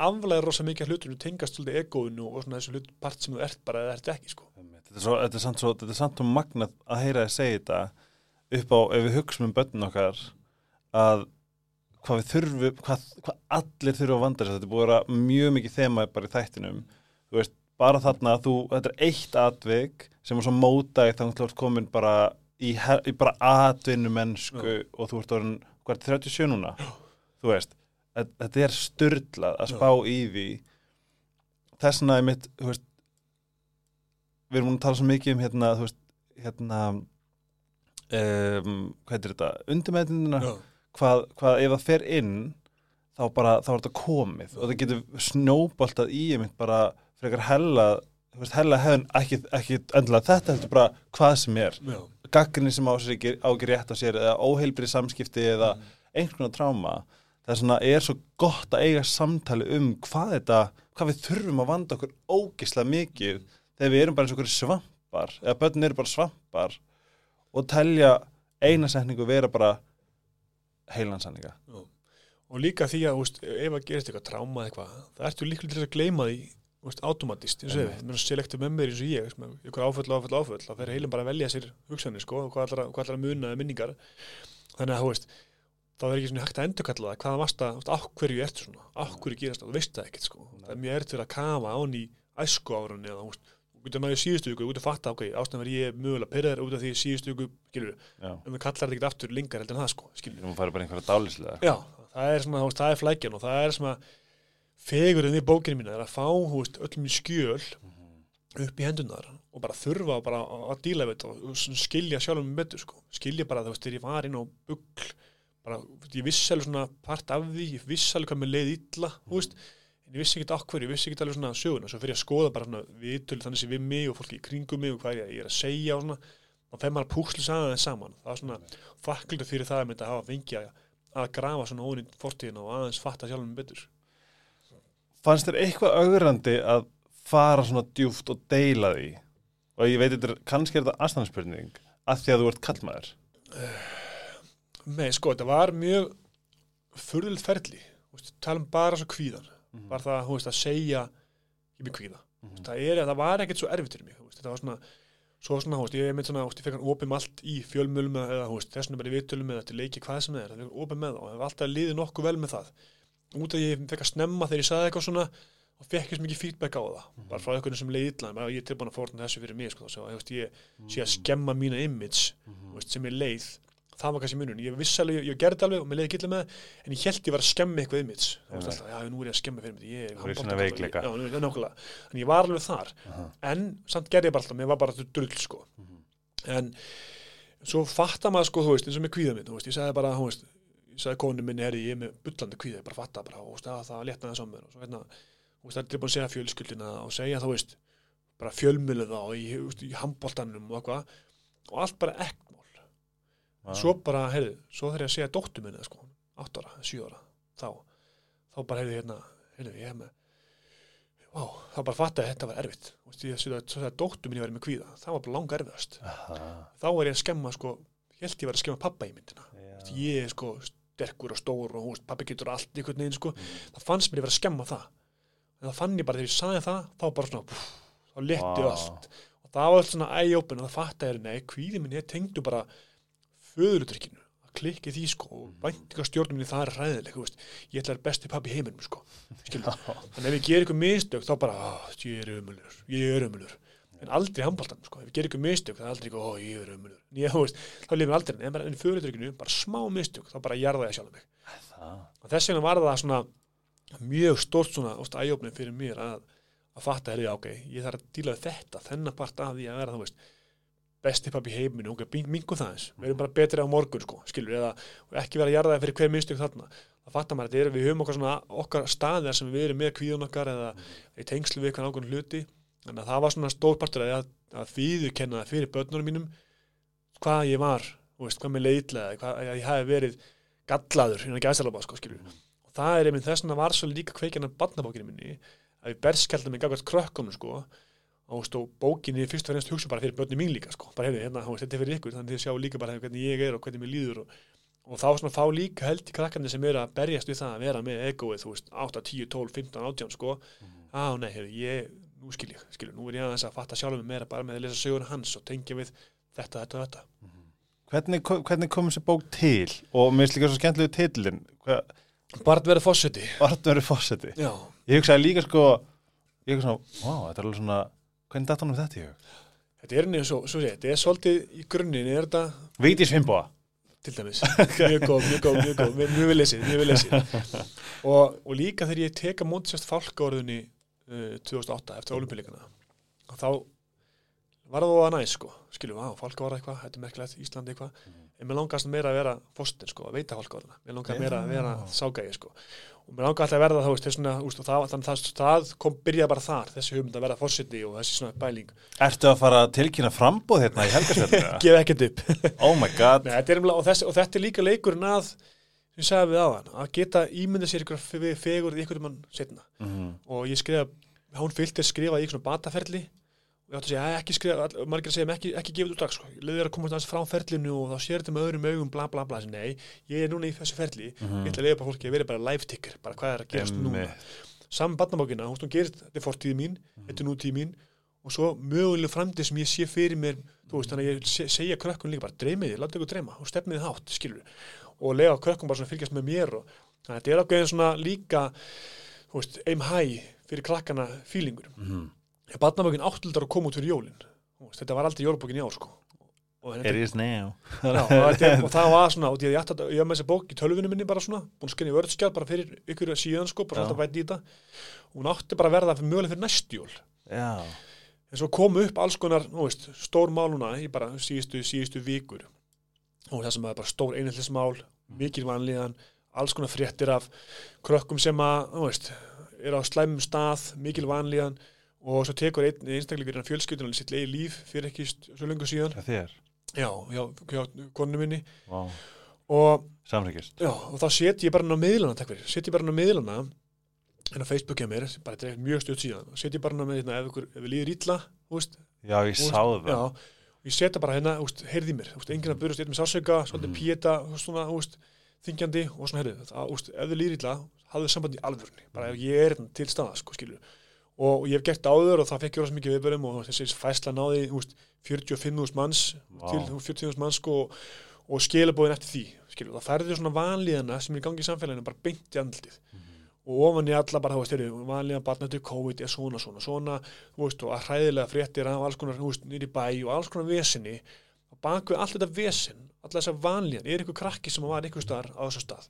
er, er er upp á, ef við hugsum um börnin okkar að hvað við þurfum, hvað, hvað allir þurfum að vanda sér, þetta er búið að vera mjög mikið þema bara í þættinum, þú veist bara þarna þú, þetta er eitt atvik sem er svo mótaði þannig að þú ert komin bara í, he- í bara atvinnu mennsku og þú ert orðin, hvað er 37 núna? Þú veist, að- þetta er styrlað að Já. spá í því. Þess vegna er mitt, þú veist við erum múin að tala svo mikið um hérna, þú veist, hérna um, hvað er þetta, undirmeðinina hvað, hvað ef það fer inn þá bara, þá er þetta komið. Og það getur snóboltað í einmitt bara frekar hella þú veist, hella hefðun, ekki, ekki endilega þetta heldur bara hvað sem er. Gaggrinni sem á sér ekki, á ekki rétt á sér eða óheilbrið samskipti eða einhvern veginn tráma það er svona, er svo gott að eiga samtali um hvað þetta, hvað við þurfum að vanda okkur ógislega mikið þegar við erum bara eins og okkur svampar eða börn eru bara svampar og telja eina setningu vera bara heilansanninga. Og líka því að, veist, ef að gerist eitthvað tráma eitthvað, það ertu líklega til að gleyma því, veist, automatist, eins og mér selektu með mér eins og ég, ykkur áföll, áföll, áföll, þá fer heilin bara að velja sér hugsanir, sko, og hvað ætlar að- hvað ætlar að muna eða minningar. Þannig að, þú veist, þá er ekki hægt að endurkalla það, hvaða varst að, þú veist, á hverju ertu svona, á hverju gerast það, þú veist það ekkert, sko. Það er mjög ertur að kafa án í æsku árunni eða, þú þú getur náðu síðustu viku, þú getur fatta, ok, ástæðan verið ég mögulega pyrraður út af því síðustu viku, skilur, en það kallar þetta ekkert aftur lengar heldur en það, sko, skilur. við að fara bara einhverja dálislega Já, það er svona, þú það er flækjan og það er svona fegurinn í bókinu mína er að fá, þú veist, öllum í skjöl upp í hendunar og bara þurfa bara að díla við þetta og skilja sjálfum með betur, sko. Skilja bara, þú veist, þegar ég var inn á bugl, bara, þú ég vissi en ég vissi ekki okkur, ég vissi ekki alveg svona söguna, svo fyrir að skoða bara svona viðtölu þannig sem við mig og fólki í kringum mig og hvað ég, er að segja og svona, og þegar maður púslu saman saman, það er svona þakklítu fyrir það að mynda að hafa fengið að, grafa svona ónýtt fortíðina og aðeins fatta sjálfum betur. Fannst þér eitthvað augrandi að fara svona djúft og deila því? Og ég veit er, kannski er þetta aðstæðanspurning að því að þú ert kallmaður Nei, sko, þetta var mjög veist, tala um bara svo kvíðan, var það, veist, að segja ég mig kvíða. Mm -hmm. það, er, það var ekkert svo erfitt fyrir mig, veist, þetta var svona svo svona, veist, ég er svona, ég fekk hann opið allt í fjölmjölum eða, þessum bara í vittölum eða til leiki hvað sem það er, það opið með það og hef alltaf liðið nokkuð vel með það. Út af ég fekk að snemma þegar ég sagði eitthvað svona og fekk svo mikið feedback á það. Bara frá einhvern sem leið illa, bara ég er tilbúin að fórna þessu fyrir mig, sko, þá svo, ég sé að skemma mína image, veist, sem er leið það var kannski munun, ég vissi alveg, ég, ég gerði alveg og mér leiði ekki illa með það, en ég held ég var að skemma eitthvað image, það var alltaf, já, nú er ég að skemma fyrir mig, ég er svona veikleika. já, nú er- nákvæmlega, en ég var alveg þar. En samt gerði ég bara alltaf, mér var bara drull sko. en svo fattar maður sko, þú veist, eins og með kvíða minn þú veist, ég sagði bara, þú veist ég sagði konu minni, herri, ég er með bullandi kvíða ég bara fatta bara, að það letnaði saman og svo hérna, og þá og og allt bara ekkmál svo bara, heyrðu, svo ég að segja dóttu minni, sko, 8 ára, 7 ára þá, þá bara, heyrðu, hérna heyrðu, ég hef með Vá, þá bara fatta að þetta var erfitt. Ég að svo þegar dóttu minni var með kvíða það var bara langa erfiðast þá er ég að skemma sko, ég held ég var að skemma pappa í myndina. Veist, ég er sko sterkur og stór og veist, pappi getur allt einhvern veginn sko, það fannst mér ég vera að skemma það. En það fann ég bara þegar ég sagði það þá bara svona, pff, þá letið Vá. allt. Og það var allt svona eye-open og það fatta ég, nei, kvíði minni er tengdu bara föðurutrykkinu klikki því sko og væntingastjórnum minni það er ræðileg, þú veist, ég ætla að vera besti pappi heiminum sko, skilur þannig ef ég ger ykkur mistök þá bara, "Ah, ég er ömulur, ég er ömulur en aldrei handbóltan, sko, ef ég ger ykkur mistök það er aldrei eitthvað, ó, ég er ömulur ég, þú veist, þá lifir aldrei, en enn fyrirtrykkinu bara smá mistök, þá bara jarða ég sjálf mig. Og þess vegna var það svona mjög stórt svona æjófnum fyrir mér að, að fatta herrið, ok, besti pappi heiminu, ok, mingum það eins við erum bara betri á morgun, sko, skilur eða ekki vera að jarða fyrir hver mistök þarna. Það fattar maður, þetta er við höfum okkar svona okkar staðir sem við erum með kvíðun okkar eða í tengslu við eitthvað ákveðin hluti. Þannig að það var svona stór partur að, að fýðukenna það fyrir börnunum mínum hvað ég var, veist, hvað mér leiðlega hvað að ég hafi verið gallaður innan gæðsalaba, sko, skilur. Og það er einmitt þess vegna var svo líka kveikjan af barnabókinu minni að ég berskjaldum mig gafast krökkunum, sko veist, og bókinni fyrst og fremst hugsa bara fyrir börnum mín líka, sko, bara hefði, hérna, þetta er fyrir ykkur þannig að þið sjá líka bara hvernig ég er og hvernig mér líður og, og þá svona fá líka held í krakkandi sem eru að berjast við það að vera með egoið, þú veist, 8, 10, 12, 15, 18 sko, á nei, hefur ég nú skil ég, skilur, nú er ég aðeins að fatta sjálfum meira bara með að lesa sögur hans og tengja við þetta, þetta og þetta. Hvernig, hvernig kom þessi bók til? Og mér finnst líka svo skemmtilegu titlin Barn verið fórseti Já, Ég hugsaði líka sko ég svona, vá, þetta er alveg svona hvernig datt hann um þetta í hug? Þetta er eins og, svo sé, þetta er svolítið í grunninn, er þetta Viti Svimboa til dæmis, mjög góð, mjög góð, mjög góð, mjög, mjög vel lesið, mjög vel lesið. og, og líka þegar ég teka móti sérst fálkaorðunni uh, 2008 eftir olimpíuleikana, og þá var það að næst, sko, skiljum, á, fálka var eitthvað, þetta er merkilegt, Íslandi eitthvað, en mér langast meira að vera fóstin, sko, að veita fálkaorðuna, mér langar meira að vera ságægi, sko, og mér langar alltaf að verða þá, veist, svona, úst, það, það, það kom byrjað bara þar, þessi hugmynd að verða fórseti og þessi svona bæling, Ertu að fara að tilkynna frambóð hérna í helgarsveitinu? gefa ekkert upp. oh my god. Nei, þetta nefnilega- og, þess, og þetta er líka leikurinn að sem sagði við aðan, að geta ímynda sér ykkur fe- fegur í ykkur mann setna mm og ég skrifa, hún fylgti að skrifa í svona bataferli ég átti að segja, "Æ, ekki skrifa, margir að segja, ekki, ekki gefið út strax sko. leiðir að komast aðeins frá ferlinu og þá sér þetta með öðrum augum, bla bla bla, nei, ég er núna í þessu ferli, ég ætla að leiða bara fólki að vera bara live ticker, bara hvað er að gerast núna. Saman barnabókina, hún stóð gerist, þetta er fortíði mín, þetta er nútíði mín og svo mögulega framtíð sem ég sé fyrir mér þú veist, þannig að ég se, segja krökkun líka bara dreymið þið, láta ykkur dreyma og stefnið þið hátt, skilur og lega krökkun bara fylgjast með mér og þannig að þetta er ákveðin svona líka veist, aim high fyrir krakkana fílingur. Mhm. Ég barnabókin áttildar að koma út fyrir jólin Þú veist, þetta var aldrei jólabókin í ár sko. Og, It is now. Já, og, og það var svona, og ég var með þessa bók í tölvunum minni bara svona, búin að skynja vörðskjál bara fyrir ykkur síðan sko, bara alltaf væti í þetta. Og hún átti bara að verða fyrir mögulega fyrir næstu jól. Já, en svo komu upp alls konar, þú veist, stór máluna í bara síðustu, síðustu vikur. Og það sem er bara stór einhellismál mikil vanlíðan, alls konar fréttir af krökkum sem að þú veist, er á slæmum stað mikil vanlíðan og svo tekur einn einstaklingur innan fjölskyldunum sitt leið líf fyrir ekki svo lengur síðan. Þér? já, já, konu minni. Vá, og Já, og þá set ég bara inn á miðlana, takk fyrir, set ég bara inn á miðlana en á Facebook hjá mér, bara þetta er mjög stjórn síðan, set ég bara inn á miðlana ef ef við líður veist, Já, ég þú veist, sá það. Já, og ég setja bara hérna, heyrði mér, enginn að byrjast eitt með sásauka, svolítið Mhm. þú veist, svona, veist, þingjandi og svona, heyrði, ef þið líður illa, hafðu samband í alvörni, bara ef ég er hérna til staða, sko, skilju, og ég hef gert áður og það fekk ég rosa mikið viðbörðum og þessi fæsla náði, þú veist, 45.000 manns Vá. til 40.000 manns, sko, og, og skilabóðin eftir því, skilju, það færði svona vanlíðana sem er í gangi í samfélaginu bara beint í andlitið. Og ofan í alla bara, þú veist, vanlíðan barnættu COVID er svona, svona, svona veist, og að hræðilega fréttir af alls konar, nýri bæ og alls konar vesinni og baku allt þetta vesin alla þessa vanlíðan, er einhver krakki sem var einhver staðar á þessu stað.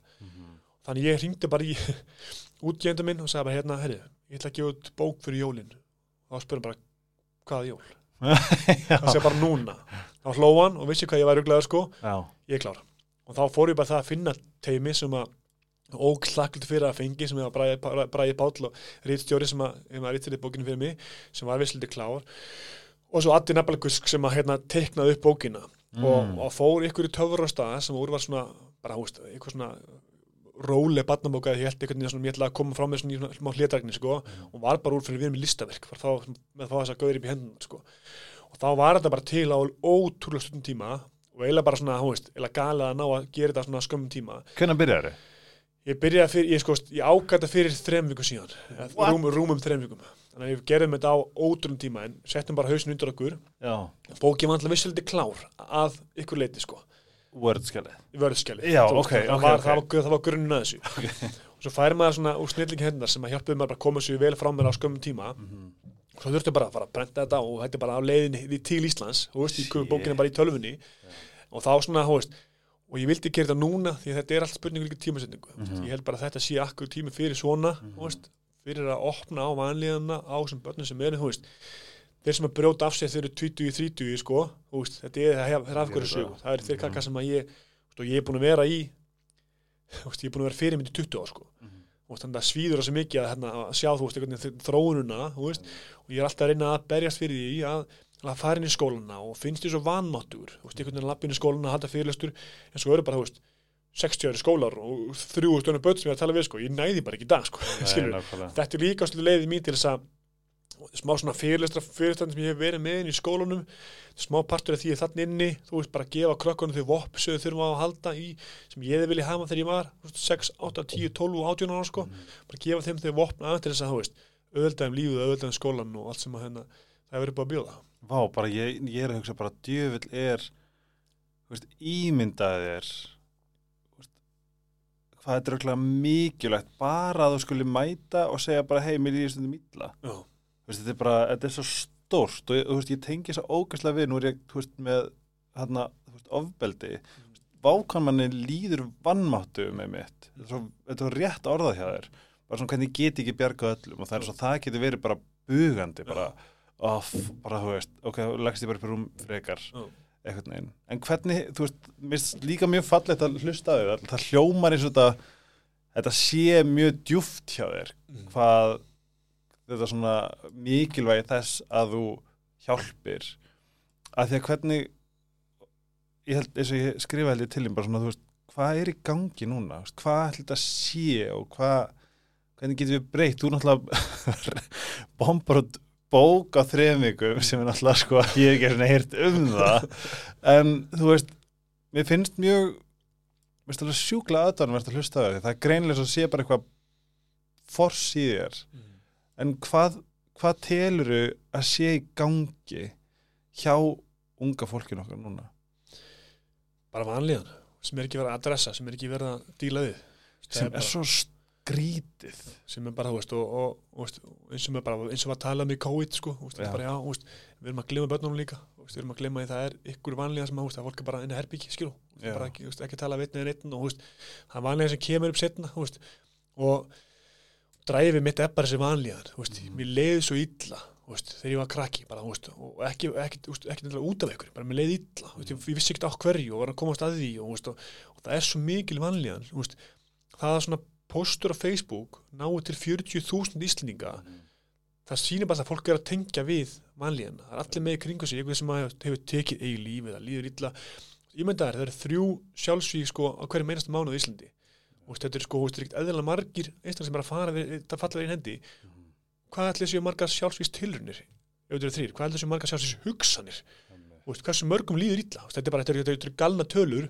Þannig ég hringdi bara í útgjönda minn og sagði bara hérna, herri, ég ætla að gefa út bók fyrir jólin. Og þá spurði bara, hvaða jól? það sé bara núna. Þá hló hann og vissi hvað ég var ruglaður sko. Já, ég er klár. Og þá fór ég bara það að finna teimi sem að óklakkult fyrir að fengi sem hefur Bræði, Bræði Páll og rítstjóri sem að, að rítstjóri bókinu fyrir mig sem var vissliti klár. Og svo Addi Nabelgusk sem að hérna teiknaði upp bókina. Og, Mm. og fór ykkur í töfurastað sem úr var svona bara, hú veist, eitthvað svona róleg barnabóka ég held einhvern veginn svona, ég ætla að koma frá með svona, smá hlétrækni sko, og var bara úr fyrir við með listaverk var þá með að fá þess að gauðir upp í hendun sko. og þá var þetta bara til á ótrúlega stundum tíma og eiginlega bara svona, hú veist, eiginlega galið að ná að gera þetta svona skömmum tíma. Hvernig byrjar þið? ég byrjaði fyrir, ég sko, ég ágæta fyrir þrem vikum síðan, rúm, rúmum þrem vikum. Þannig að við gerðum þetta á ótrúlega tíma en settum bara hausin undir okkur. Já, bókið var alltaf vissuliti klár að ykkur leiti sko wordskjalið í vörðskjali Já, Þú ok, það, ok, var, ok. það, var, það var grunninn að þessu. Og svo færi maður svona úr snillingi hendar sem að hjálpuði maður að koma sér vel frá mér á skömmum tíma. Mhm. og svo þurftu bara að fara að brenda þetta og er bara á leiðinni við- til Íslands. Og veist, ég kom bókina bara í tölvunni. Og þá svona, þú veist og ég vildi gera þetta núna því að þetta er allt spurningu líka tímasetningu Mhm. ég held bara að þetta sé akkur tími fyrir svona þú veist, fyrir að opna á vanlíðana á þessum börnum sem eru, þú veist þeir sem að brjóta af sér þeir eru 20 30 sko, veist, þetta er, það er afhverju sögu, það. er þeir Mhm. kakka sem að ég og ég er búin að vera í veist, ég er búin að vera fyrir myndi 20 á sko. Mhm. og þannig að svíður það svo mikið að, hérna, að sjá þú veist, þróununa þú veist, og ég er alltaf að reyna að berjast fyrir því að, að fara inn í skólana og finnst því svo veist, einhvern veginn að lappa inn í skólana að halda fyrirlestur en svo eru bara, þú veist, 60 ári skólar og 300 stöðnum börn sem ég er að tala við sko, ég næði bara ekki dag sko, nákvæmlega. þetta er líka leiðið mín til þess að smá svona fyrirlestra fyrirstand sem ég hef verið með inn í skólanum. Smá partur af því að þannig inni þú veist bara að gefa krökkunum þau vopp sem þau þurfum að halda í sem ég hefði viljað hafa þegar ég var þú veist, 6, 8, 10, 12 og 18 ára sko. Bara gefa þeim þau vopp að til þess að þú veist auðvöldaðum lífið, auðvöldaðum skólan og allt sem að hérna það verið búið að bjóða. Vá, bara ég, ég er að hugsa bara djöfull er veist, ímyndaðir veist, hvað þetta er mikilvægt bara að þú skuli mæta og segja bara hei, mér líður stundum illa. Já, veist, þetta er bara, þetta er svo stórt og veist, ég tengi svo ógæslega við, nú er ég, veist, með hérna, ofbeldi. Vákan manni líður vannmáttu með mitt, þetta er svo, er rétt orðað hjá þér, bara svona hvernig ég get ekki bjargað öllum og það er svo, það getur verið bara bugandi, bara, off, bara, þú veist, ok, leggst ég bara upp í rúm frekar, Já. einhvern veginn. En hvernig, þú veist, mér finnst líka mjög fallegt að hlusta þér, það hljómar eins og þetta, þetta sé mjög djúft hjá þér, hvað þetta svona mikilvægi þess að þú hjálpir. Að því að hvernig ég held, eins og ég skrifa held ég til þeim bara svona, þú veist, hvað er í gangi núna? Hvað ætli þetta sé og hvað hvernig getum við breytt, þú náttúrulega bombar út bók á þrefingum sem er náttúrulega sko ég hef ekki svona heyrt um það. En þú veist, mér finnst mjög sjúkla aðdánum að hlusta því, það er greinlega svo sé bara eitthvað fors í þér en hvað, hvað teluru að sé í gangi hjá unga fólkinu okkar núna bara vanlíðan sem er ekki verið að adressa, sem er ekki verið að díla við Það sem bara- er svo skrítið sem er bara, þú veist, og, og, og eins og við bara, eins og við að tala um í COVID, sko, veist, já. bara, já, veist, við erum að glema börnunum líka, veist, við erum að glema því það er ykkur vanlega sem að, að fólk er bara inn í herbyggi, skilu, bara ekki, ekki að tala við einn einn og, það er vanlega sem kemur upp setna, og dræfið mitt er bara þessi veist, Mhm. mér leiði svo illa, veist, þegar ég var krakki, bara, veist, og ekki, ekki, ekki nefnilega út af ykkur, bara mér leiði illa, veist, ég, vissi ekkert á hverju og var að komast að því og, og, og það er svo mikil veist, það að svona postur á Facebook náu til 40.000 íslendinga það sýnir bara að fólk er að tengja við vanlíðan, það er allir með í kringu sig einhver sem hefur tekið eigi lífi eða líður illa. Ég myndi að það eru þrjú sjálfsvík sko á hverju meinasta mánuð í Íslandi og þetta er sko, eðlilega margir einstaklega sem er að fara við, það falla við í hendi. Hvað ætli séu margar sjálfsvíks tilrunir eru þrýr, hvað ætli séu margar sjálfsvíks hugsanir veist, hversu mörgum líður veist, þetta er bara, þetta eru- galna tölur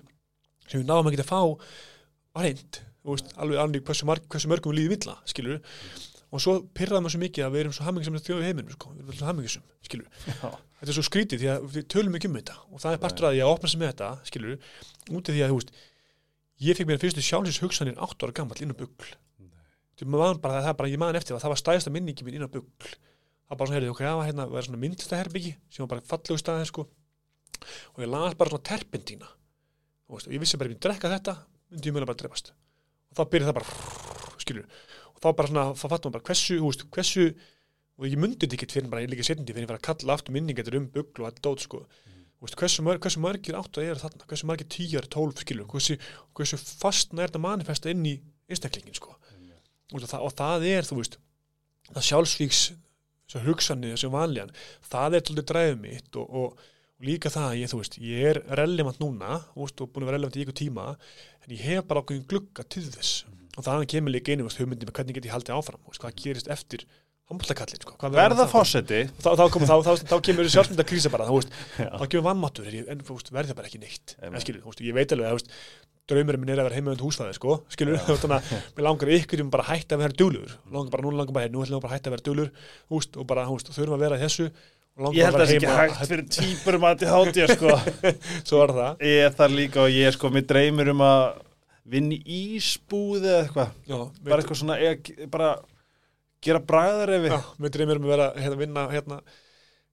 sem við náum að geta að fá að reynd, alveg alveg hversu, marg, hversu mörgum líður illa, skilur og svo pyrraðum við svo mikið að við erum svo hammingisum þjóðu heiminum, sko, við erum svo hammingisum skilur, Já. þetta er svo skrítið því að við tölum ekki um þetta. Og það er partur að því að opna með þetta, skilur út af því að, þú veist, ég fekk mér fyrstu sjálfsins hugsanir 8 ára gammal inn á bugl. Það er bara, ég maður eftir að það var stæðasta minningi mín inn á bugl. Það var bara svona, heyrði, ok, það var hérna, var svona myndlistaherbyggi sem var bara fallegu staðið, sko. Og ég las bara svona terpentína og ég vissi bara, ef ég drekka þetta myndi ég mjög bara drefast og þá byrja það bara, skilur og þá bara svona, þá fattum maður bara hversu, þú veist, hversu og ég myndi þetta ekki fyrir bara, ég líka setjandi fyrir að að kalla aftur minningar um bugl og þetta dót, sko hversu, mörg, hversu margir áttu að eru þarna? Hversu margir tíjar, tólf skilur hversu, hversu fastna er þetta manifesta inn í einstaklingin sko? Og það, og það er, þú veist það sjálfsvíks þessu hugsanir, þessu vanlíðan það er þetta dræðið mitt og, og, og líka það, ég, veist, ég er relevant núna, veist, og búin að vera relevant í ykkur tíma en ég hef bara ákveðin glugga til þess. Og það kemur líka einu, hugmyndi með hvernig get ég haldið áfram, veist, hvað gerist eftir handbóltakallin, sko, verða fósetti þá, þá, þá, þá, þá kemur sjálfsmynda krísa bara, veist, þá kemur vannmáttur en, það bara ekki neitt. Skilur, veist, ég veit alveg að draumurinn minn er að vera heimönd húsfæði sko, skilur, þannig að mér langar ykkur um bara að hætta að vera dúlur langar bara, núna langar bara, nú ætlum við bara að hætta að vera veist, og bara, þurfum að vera þessu ég held að það sé ekki hægt fyrir típurum að til hátja sko. Svo er það. Ég þar líka og ég sko, mér dreymir um að vinna í ísbúð eða eitthvað. Bara eitthvað svona, ég, bara gera bræðar ef já, mér dreymir um að vera hérna, vinna hérna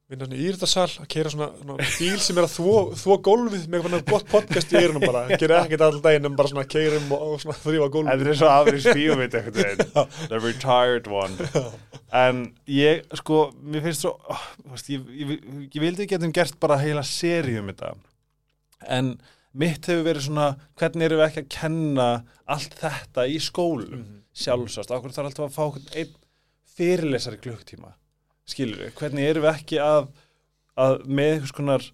vinna svona í íriðarsal, að keira svona, svona bíl sem er að þvó, þvó gólfið. Með eitthvað gott podcast í eyrunum bara, gera ekkert alltaf daginn en bara svona keirum og, og svona þrýfa gólfið. Þetta er svo afrið spíumit eitthvað The retired one. En ég, sko, mér finnst svo oh, veist, ég, ég, ég vildi ekki getum gert bara heila seri um þetta. En mitt hefur verið svona hvernig erum við ekki að kenna allt þetta í skólum? Mhm. sjálfsast, okkur þarf alltaf að fá einn fyrirlesari klukktíma skilur við, hvernig erum við ekki að, að með einhvers konar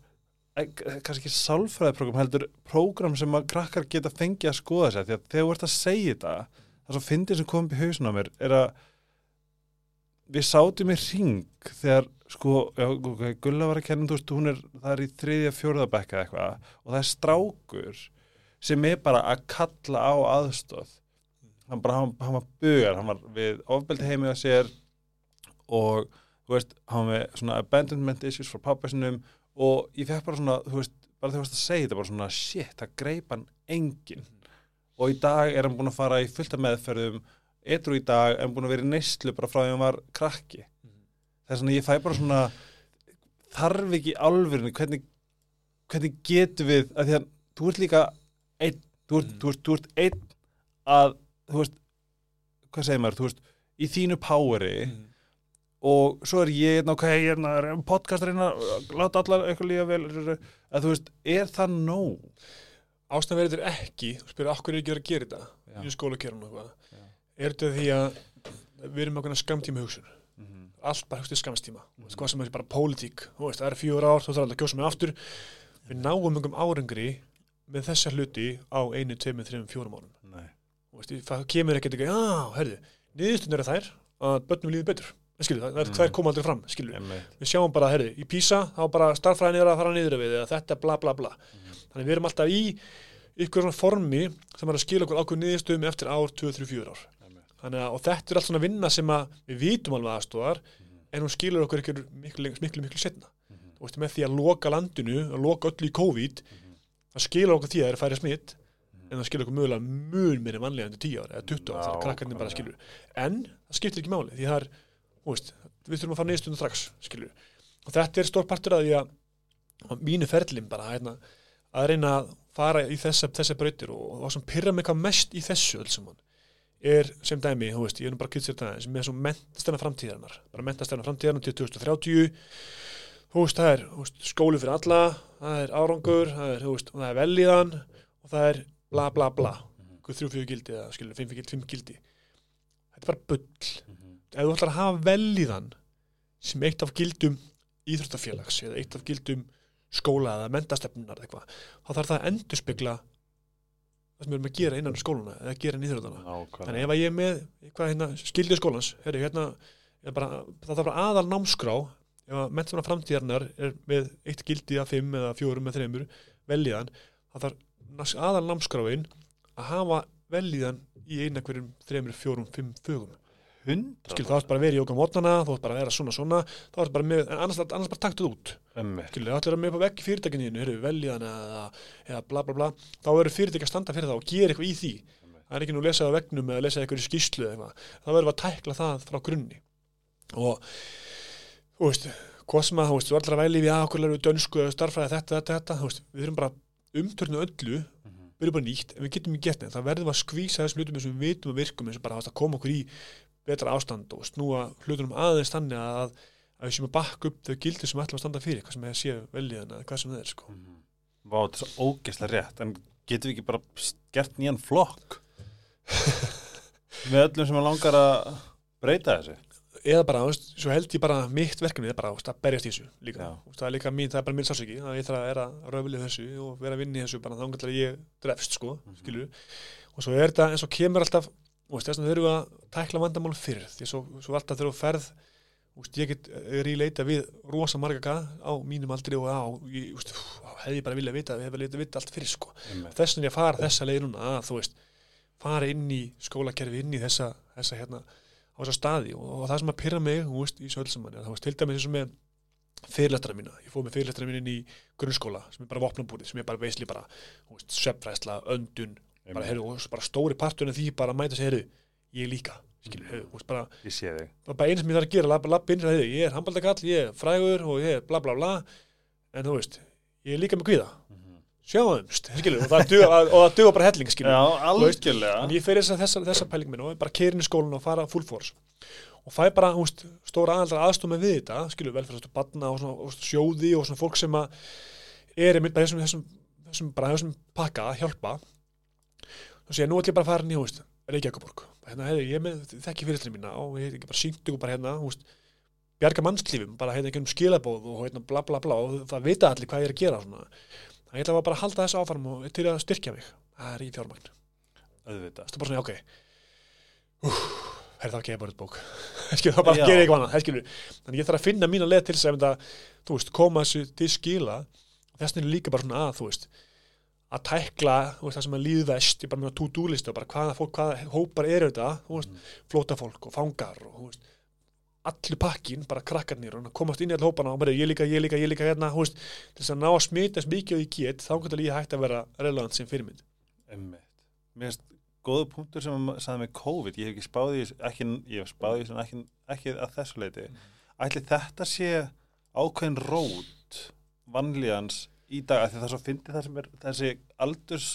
eh, kannski ekki sálfræðiprógram heldur prógram sem að krakkar geta fengið að skoða sér? Því að þegar þú ert að segja þetta það sem fyndið sem kom upp í hausinn á mér er að við sátum í ring þegar sko, já, Gulla var að kenna þú veist, hún er, það er í þriðja fjórðabekka eitthvað og það er strákur sem er bara að kalla á aðstóð hann bara, hann, hann var bugar hann var við ofbeldi heimið að sér og þú veist, hann var með svona abandonment issues frá pappasinum og ég fekk bara svona, þú veist, bara þegar þú veist að segja þetta bara svona, shit, það greip hann enginn og í dag er hann búin að fara í fullta meðferðum, etru í dag en búin að vera í neyslu bara frá því hann var krakki það er svona, ég fæ bara svona þarf ekki alvörinu hvernig, hvernig getum við að því að þú ert líka einn, þú ert, Mm. þú ert, þú ert einn að, þú veist hvað segir maður, þú veist, í þínu poweri mm. og svo er ég einn, ok, ég er hérna, podcastarinn að láta allar eitthvað líka vel að þú veist, er það nóg? ástæðan verður ekki, þú spyrir okkur er ekki verið að gera þetta í skólakerun og eitthvað er þetta því að við erum okkur skamtíma hugsun Mm -hmm. allt bara hugst í skamstíma mm. Mhm. hvað sem er bara pólitík, þú veist, það er fjóra ár þú þarf alltaf að kjósa mig aftur við náum einhverjum árangri með þessa hluti á einu, tveimur, þreimur, fjórum árum Veist, það kemur ekkert ekki, já, herðu niðurstundin er þær að börnum líði betur. Skilur, það, Mm. þær koma aldrei fram, skilur Einmitt. við sjáum bara, herðu, í PISA þá bara starffræðin er að fara niður við eða þetta bla bla bla. Þannig við erum alltaf í ykkur svona formi sem er að skila okkur ákveð niðurstöðum eftir ár, 2, 3, 4 ár. Þannig að, og þetta er allt svona vinna sem að við vitum alveg aðstóðar en hún skilur okkur ykkur miklu, miklu, miklu, miklu setna veist, með því að loka landinu að loka öllu í COVID það skilur okkur því að það er færi smitt en það skilur okkur mögulega mun meiri vanlega enn 10 ára eða 20 ára þegar krakkarnir bara skilur. En það skiptir ekki máli því það er, veist, við þurfum að fara niðurstöðum strax skilur. Og þetta er stór partur að því að á mínu ferlum bara hérna, að reyna að fara í þessa, þessa brautir og, og það sem pyrra mig hvað mest í þessu öll saman er sem dæmi, veist, ég er nú bara kynnsir þetta sem er svo mentastefna framtíðarnar bara mentastefna framtíðarnar til 2030 þú veist, það er skóli fyrir alla, það er árangur það er, og það er velíðan og það er bla bla bla. Hvað þrjú fjögur gildi eða skilur, fimm gildi, fimm gildi. Þetta er bara bull ef þú ætlar að hafa velíðan sem eitt af gildum íþróttafélags eða eitt af gildum skóla eða mentastefnunar eða eitthvað, þá þarf það að endurspegla það sem við erum að gera innan skóluna eða gera Nákvæmlega. Þannig ef að ég er með eitthvað hérna, skildið skólans, herri, hérna, bara, það þarf bara aðal námskrá. Ef að menntuna framtíðarnar er með eitt gildi að fimm eða fjórum eða þreymur veljiðan, það þarf nas- aðal námskráin að hafa veljiðan í eina hverjum þreymur, fjórum, fimm fögum. Skil, það er bara að vera í okkar mótnana, þú ert bara að vera svona svona, þá er bara með, en annars, annars bara taktuð út. Skil, það ætlar að með upp á þínu, herru, veljiðan eða, eða bla bla bla, þá eru fyrirtæki að standa fyrir það og gera eitthvað í því. Það er ekki nú að lesa á vegnum eða lesa eitthvað í skýslu eða þá verðum við að tækla það frá grunni. Og þú veist, að þú veist, þú að væli við að okkur læru dönsku eða starfræði þetta, þetta, þetta, þú veist, við erum bara umtörnu öllu, Mhm. við erum bara nýtt en við getum ekki gert neitt, það verðum við að skvísa þessum hlutum sem við vitum og virkum eins og bara að koma okkur í betra ástand og snúa hlutunum aðeins þannig að, að við séum að bakka upp þau gildi sem við ætlum að standa fyrir, hvað sem er séu veljiðan eða hvað sem það er, sko. Mhm. Vá, þetta er svo ógeðslega rétt en getum við ekki bara gert nýjan flokk með öllum sem að langar að breyta þessu eða bara, veist, svo held ég bara mitt verkefni er bara veist, að berjast í þessu líka veist, það er líka mín, það er bara minn sásöki að ég þarf að, er að röflið þessu og vera að vinna í þessu bara þá að ég drefst sko, Mhm. skilur og svo er þetta, en svo kemur alltaf þess vegna þurfum við að tækla vandamál fyrir því svo, svo alltaf þegar þú ferð þú veist, ég get, er í leita við rosa marga á mínum aldri og á hefði ég bara viljað vita hefði viljað vita allt fyrir sko Einmitt. þess vegna ég að fara þessa leið núna að þú veist, fara inn í skólakerfi inn í þessa, þessa hérna á þessa staði og, og það sem að pyrra mig veist, í sölsamann, það veist, til dæmis eins og með fyrirlestara mína, ég fóð með fyrirlestara mín inn í grunnskóla, sem er bara vopnabúrið sem er bara veisli bara, svefnræsla öndun, bara, heyrðu, og bara stóri parturinn af því bara mæta heyrðu, ég líka skilur, heyrðu, þú veist, bara, Ég sé þig. Bara eins sem ég þarf að gera, labba lapp inn, heyrðu, ég er handbaldakall, ég er frægur og ég er bla bla bla, en þú veist ég er líka með kvíða, sjáumst skilur, og það og duga bara helling, skilur Já, veist, algjörlega. en ég fer þessa, þessa, þessa pæling minn og er bara keirin í skólan og fara full force. Og fæ bara húst, stóra aðaldra aðstof með við þetta skilur velferðastu barna og, svona, og sjóði og svona fólk sem að er einmitt bara þessum, þessum, bara þessum pakka að hjálpa. Og segja nú ætlum ég bara að fara inn í húst Reykjavíkuborg hérna, hefði, ég með þekki fyrirstæðin mína og ég ekki bara sýndu ykkur bara hérna húst, bjarga mannslífum, bara hérna ekki um skilabóð og hérna bla bla bla og það vita allir hvað ég er að gera svona. Ég ætla bara að halda þessu áfram og til að styrkja mig. Það er í fjármagn Auðvitað. Það er bara svona, ok. Úf, er það ekki eitt bók. Það bara gerir eitthvað annað. Þannig ég þarf að finna mína leið til þess að þú veist, koma þessu til skila. Þess vegna líka bara svona að þú veist, að tækla veist, það sem er líðvest, ég bara með to-do listu og bara hvaða, fólk, hvaða hópar eru þetta þú veist, flóta fólk og fangar og þú veist, allir pakkin, bara krakkarnir og komast inn í all hópana og bara ég líka, ég líka, ég líka hérna, veist, til þess að ná að smita þess mikið og ég get, þá getur ég hægt að vera relevant sem fyrirmynd. Einmitt. Mér finnst góðu punktur sem að sagði með COVID, ég hef ekki spáði ekki, ég hef spáði ekki, ekki að þessu leiti ætli þetta sé ákveðin rót vanlíðans í dag, af því það svo fyndi það sem er þessi aldurs,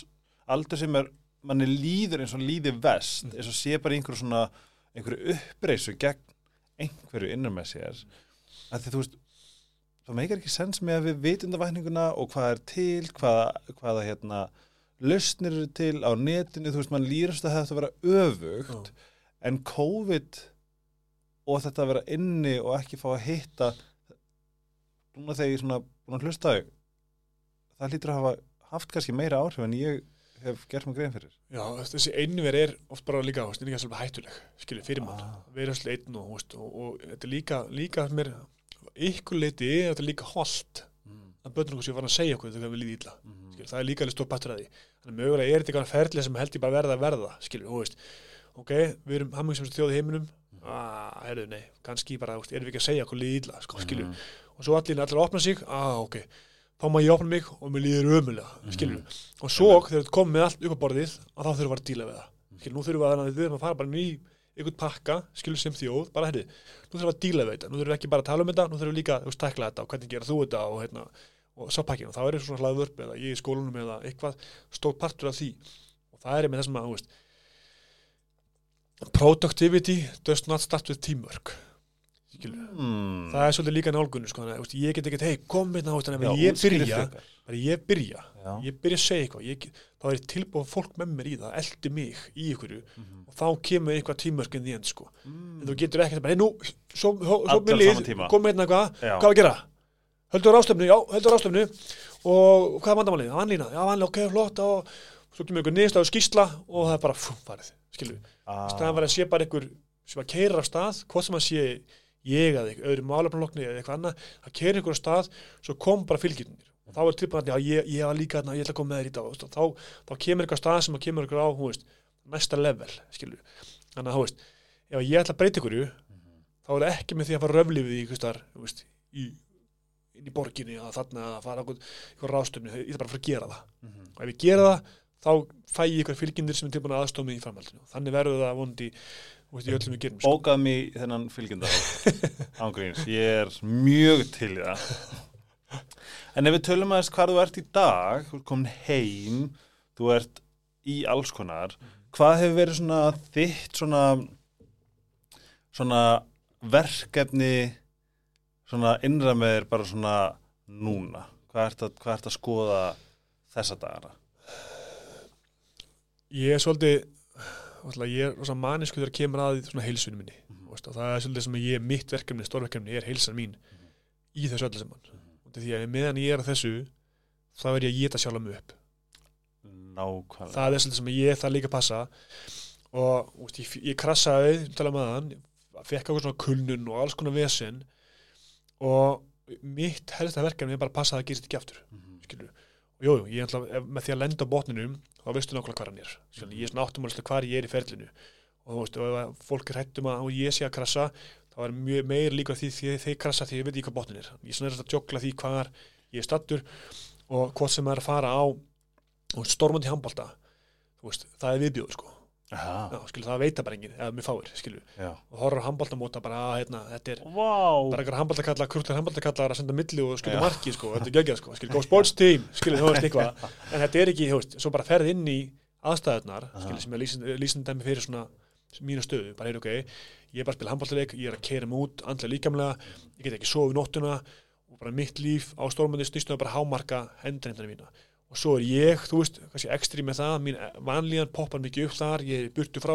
aldur sem er manni líður eins og líði vest Mm. eins og sé bara einhverju svona einhverju uppreysu gegn einhverju innum með sér af því þú veist það meikar ekki sens með að við vitundavækninguna og hvað er til, hvaða, hvaða hérna lausnir eru til á netinu, þú veist, mann lýrast að þetta vera öfugt, en COVID og þetta að vera inni og ekki fá að hitta núna þegar ég svona búin að hlusta það lítur að hafa haft kannski meira áhrif en ég hef gert mig grein fyrir. Já, þessi einver er oft bara líka, hættuleg, skilur, fyrir mann, Ah. vera svolítið einn og, veist, og, og þetta er líka, líka mér, ykkur leiti er þetta líka holt mm. að börnum okkur séu að segja okkur þegar við líði illa, Mm. skilur, það er líka alveg stór partur að því, þannig mögulega er þetta eitthvað ferðlega sem held ég bara verða að verða, skilur, þú veist, ok, við erum hammingsumst þjóð í heiminum, ah, heyrðu, nei, kannski bara, erum við ekki að segja okkur líði illa, sko, skilur, Mm. og svo allir allir opna sig, ah, ok, þá má ég opna mig og mér líður ömulega, skilur, og svo þegar þetta kom með allt upp á borðið, að þá þurfum við að díla við það, skilur, nú þurfum við að, við að fara bara í einhvern pakka, skilur sem þjóð, bara herri, nú þurfum við að díla við þetta, nú þurfum við ekki bara að tala um þetta, nú þurfum við líka að stakla þetta og hvernig gera þú þetta og hérna, og sá pakkin og þá er það svona hlaðvörp eða ég í skólanum eða eitthvað stór partur af því. Og það er með þessum að, veist, productivity does not start with teamwork Mm. það er svolítið líka nálgunni sko, ég get ekkert, hei, kom hérna, þú veist, þannig að ég byrja, ég byrja Já. ég byrja að segja eitthvað ég, þá er tilbúið fólk með mér í það eldi mig í ykkur Mhm. og þá kemur eitthvað tímörkinn því end sko. Mm. en þú getur ekkert bara, hey, nú, svo, með á lið, kom með hérna eitthvað hvað að gera? Höldur ástöfnu, já, höldur ástöfnu og hvað er vandamálið? Það vanlína, já, vanlína, ok, flott og svo kemur einhver niðurstað og skýsla og það er bara, fú, farið, skilju Ah. Að að að ég eða öðru málefnalokni eða eitthvað annað að keira einhver af stað, svo kom bara fylgjurnir og þá er tilbúin að já, ég, ég var líka þarna, ég ætla að koma með þér í dag þá, þá kemur eitthvað stað sem að kemur eitthvað á, hú veist, næsta level, skilju þannig að, hú veist, ef ég ætla að breyta ykkur þá er það ekki með því að fara í, einhvers staðar, þú veist, í inn í borginni eða þarna að fara einhvern ráðstöfni, ég ætla bara að fara að gera það. Mhm. og ef ég gera það, þá fæ ég ykkur fylgjendur sem er tilbúin að aðstofa mig í framhaldinu. Þannig verður það vondi veist, í öllum við gerum sko. Bókað mér þennan fylgjenda ángríns, ég er mjög til það. En ef við tölum aðeins hvað þú ert í dag þú ert komin heim þú ert í alls konar hvað hefur verið svona þitt svona svona verkefni svona innra með þér bara svona núna? Hvað ert að, hvað ert að skoða þessa dagana? Ég er svolítið ég er manisku þegar kemur að svona heilsunum minni Mhm. mm. og það er svolítið sem ég, mitt verkefni, stórverkefni er heilsan mín í þessu öllu saman og því að meðan ég er að þessu þá er ég að geta sjálf mig upp Nákvæmlega það er svolítið sem ég það líka að passa og úst, ég, ég krassaði tala með hann, fekk okkur svona kulnun og alls konar vesen og mitt helsta verkefni er bara að passa að það gerist ekki aftur Mhm. skilur. og jú, jú, ég ætla, ef, með því að lenda á botninum þá veistu nákvæmlega hvað hann er. Skilur. ég er svona áttumálislega hvar ég er í ferlinu. Og þú veist, ef fólk er hættum að og ég sé að krassa, þá er mjög meir líka því því þeir krassa því ég veit ekki hvað botnin er. Ég er svona er að tjókla því hvar ég er stattur og hvort sem er að fara á og stormandi handbalta þú veist, það er viðbjóður sko Já, skilur, það veita bara enginn, eða mér fáir og horfður handbaltamóta bara, að, hérna, þetta er Vá. bara einhver handbaltakalla, krútlar handbaltakalla að senda milli og skilja marki, sko, þetta er geggjað, sko skilja, go sports team, skilja, þú veist eitthvað. En þetta er ekki, þú veist, svo bara ferð inn í aðstæðunar, skilja, sem er lýsandi lýsandi dæmi fyrir svona mína stöðu bara, heyr, ok, ég er bara að spila handbaltaleik ég er að keira mig út, andlega líkamlega ég get ekki sofið nóttuna og bara mitt líf á stórmöndi snýstum að og svo er ég, þú veist, kannski ekstri með það, mín vanlíðan poppar mikið upp þar, ég er burtu frá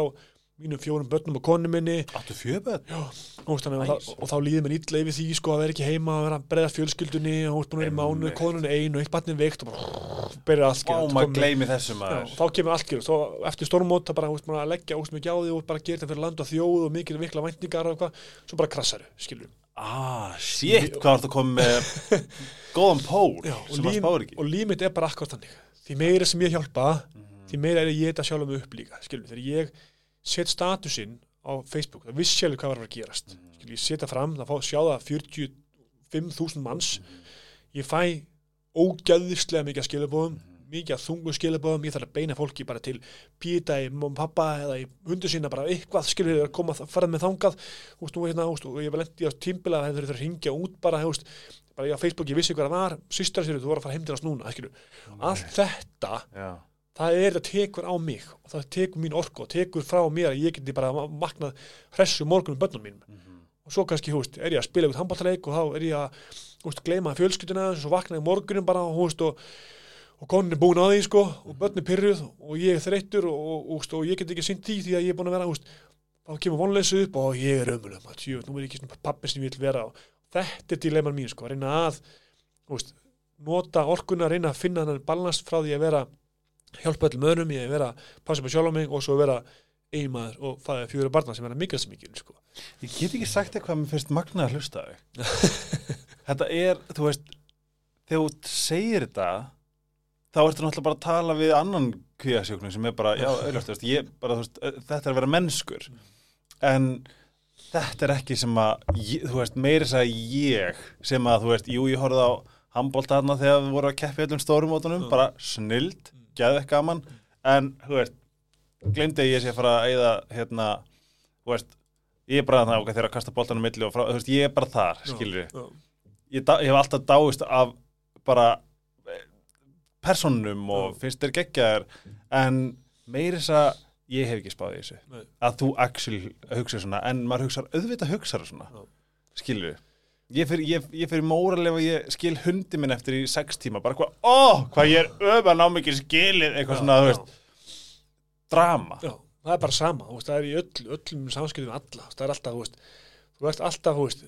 mínum fjórum börnum og konu minni. Áttu fjöböð? Já, og, og, og þá líður mér illa yfir því sko, að vera ekki heima, að vera að breyða fjölskyldunni og þú ert búin að vera í mánu, konun er ein og eitt barnið veikt og bara byrja allt skilur, maður komið- gleymi þessu Já, maður. þá kemur allt gerur, þá eftir stormót það bara, veist, maður að leggja úst mikið á því og bara gera þetta fyrir land og þjóð og mikil vikla væntingar og eitthvað, svo bara krassaru, skilur Ah, shit, hvað góðan pól Já, sem að líf, spáir ekki. og líf mitt er bara akkur þannig. Því meira sem ég hjálpa, Mhm. því meira er ég þetta sjálf mig upp líka, skilur, þegar ég set statusinn á Facebook, það vissi sjálfur hvað var að gerast, Mhm. skilur, ég setja fram það fá sjá það 45.000 manns. Mhm. ég fæ ógæðislega mikið að skilabóðum mikið að þungu skilabóðum, ég þarf að beina fólki bara til pýta í mamma og pappa eða í hundu sína bara eitthvað skilur að koma að fara með þangað úst, nú, hérna, úst, og ég var lendi á tímbila þeir þurfa að ringja út bara, úst, bara ég á Facebook, ég vissi hvað það var systra sér, þú voru að fara heim til þess núna allt þetta Já, það er þetta tekur á mig og það tekur mín orku og tekur frá mér að ég geti bara maknað hressu morgunum bönnum mínum. Og svo kannski, hú veist, er ég að spila út handballleik og þá er ég að, hú veist, gleyma fjölskylduna og svo vaknaði morgunum bara, hú veist, og og konin er búin á því, sko, og börn er pyrruð og ég er þreyttur og, og, og, ég get ekki sýnt því því að ég er að veist þá kemur vonleysu upp og ég er ömulegum að nú er ég ekki svona pappi sem ég vil vera og þetta er dilemman mín, sko, að reyna að veist, nota orkuna, reyna að finna hann balans frá því að vera hjálpa öllum öðrum, ég að vera passa upp á sjálf á mig og svo vera einmaður og er fjóra barna sem er að mikilvægt sem mikil, sko. Ég get ekki sagt eitthvað mér finnst magnað að hlusta Þetta er, þú veist þegar þú segir þetta þá ertu náttúrulega bara að tala við annan kvíasjóknum sem er bara, já, auðvitað, þetta er að vera mennskur. En þetta er ekki sem að, ég, þú veist, meiri þess að ég sem að, þú veist, jú, ég horfði á handbóltaðna þegar við vorum að keppi öllum stórumótunum, Mm. bara snild geðvekk gaman, en, þú veist glemdi að ég sé að fara að eyða hérna, þú veist ég er bara það okkar þegar að kasta boltanum milli og frá, þú veist, ég er bara þar, skilur ég ég, hef alltaf dáist af bara eh, personum og finnst þér geggjaðar en meiri þess að ég hef ekki spáð í þessu. Nei. að þú actually hugsa svona en maður hugsar, auðvitað hugsar svona. Já. skilur við ég fyrir, ég, ég fyrir móralega og ég skil hundi minn eftir í sex tíma, bara hvað, ó, hvað ég er öfan á mikið skilið, eitthvað svona, þú veist. Drama. Já, það er bara sama, veist, það er í öll, öllum samskiptum alla, það er alltaf, þú veist þú veist alltaf, þú veist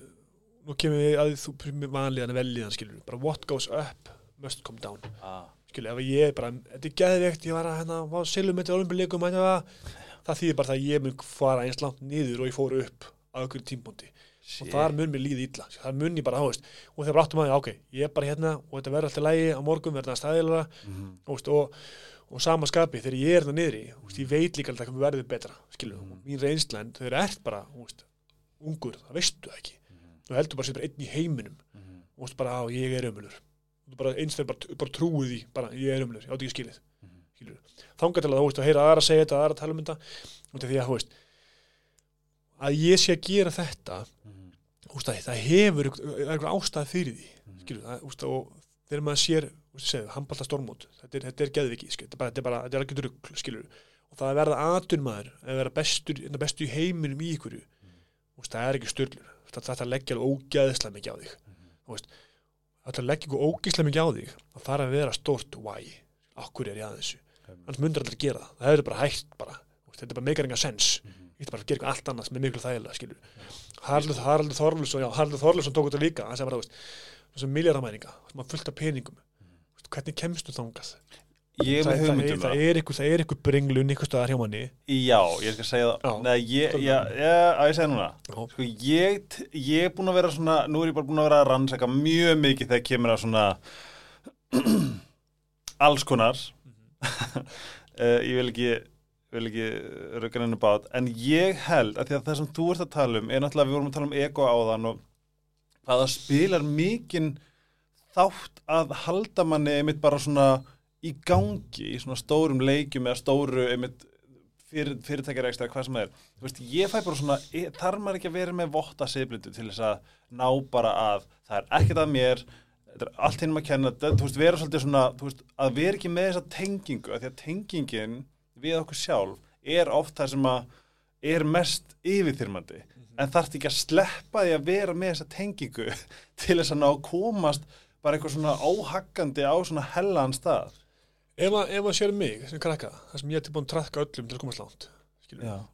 nú kemur við að þú vanlíðan velíðan skilur, bara what goes up must come down, ah. Skilur, ef ég bara þetta er geðveikt, ég var að hérna var silum með olympileikum, það, það þýðir bara það að ég mun fara eins langt niður og ég fór upp á einhverjum tímpúndi og þar mun mér líði illa, þar mun ég bara, þú veist og þegar áttum að, ok, ég er bara hérna og þetta verður alltaf lægi á morgun, verður það stæðilega Mhm. þú veist, og, og sama skapi þegar ég er það þú veist, ég veit líka alltaf hvað verður betra, Mhm. mm. mín reynsla en þau eru ert bara, veist, ungur það veistu það ekki, þú heldur bara sér bara einn í heiminum, Mhm. þú veist bara á, ég er ömulur, bara einst þegar bara, bara trúið því, bara ég er ömulur, ég átti ekki skilið Mhm. skilur, þangað til að þú veist, að heyra aðra segja þetta, aðra tala um þetta, af því að, þú veist að ég sé að gera þetta Mhm. þú veist, að það hefur eitthvað ástæð fyrir því Mhm. skilur, það, úst, og þegar maður sér úst, handbalta stormót, þetta er, er geðviki þetta er bara, þetta er bara, þetta er ekki drugg skilur, og það að verða atunmaður að vera bestur, bestu í heiminum í ykkur úst, það er ekki styrlur þetta leggja alveg ógeðslega mikið á þig þú veist, þetta leggja ykkur ógeðslega mikið á þig það þarf að vera stórt why, okkur er ég að þessu? Annars myndir allir gera það, það er bara hægt bara, þetta er bara meikar enga sens ég ætti bara að gera eitthvað allt annað sem er miklu þægilega skilur Haraldur, Haraldur Þorlusson já, Haraldur Þorlusson tók þetta líka. Hann sagði bara, þú veist, þessum miljardamæringa maður fullt af peningum. Þú veist, hvernig kemstu þangað ég er með hugmyndum það er ykkur bringlun ykkur staðar hjá manni. Já, ég skal segja það. Nei, ég, já, að ég segja núna. Sko, ég, ég er búin að vera svona Nú er ég bara búin að vera að rannsaka mjög mikið Þegar kemur að svona Alls konar. Uh, Ég vil ekki vil ekki röggan henni bát. En ég held að að það sem þú ert að tala um er náttúrulega, við vorum að tala um ego áðan og að það spilar mikinn þátt að halda manni einmitt bara svona í gangi í svona stórum leikjum eða stóru einmitt fyrir, fyrirtækjarekstra hvað sem það er. Veist, ég fæ bara svona, e- þarf maður ekki að vera með votta siðblindu til þess að ná bara að það er ekkert að mér allt hinn maður að kenna þú veist, vera svolítið svona, veist, að vera ekki með þessa tengingu, af því að tengingin við okkur sjálf er oft það sem að er mest yfirþyrmandi. En þarf ekki að sleppa því að vera með þessa tengingu til þess að ná að komast bara eitthvað svona óhaggandi á svona hellaðan stað ef að, að sér mig sem krakka það sem ég er tilbúin að trakka öllum til að komast langt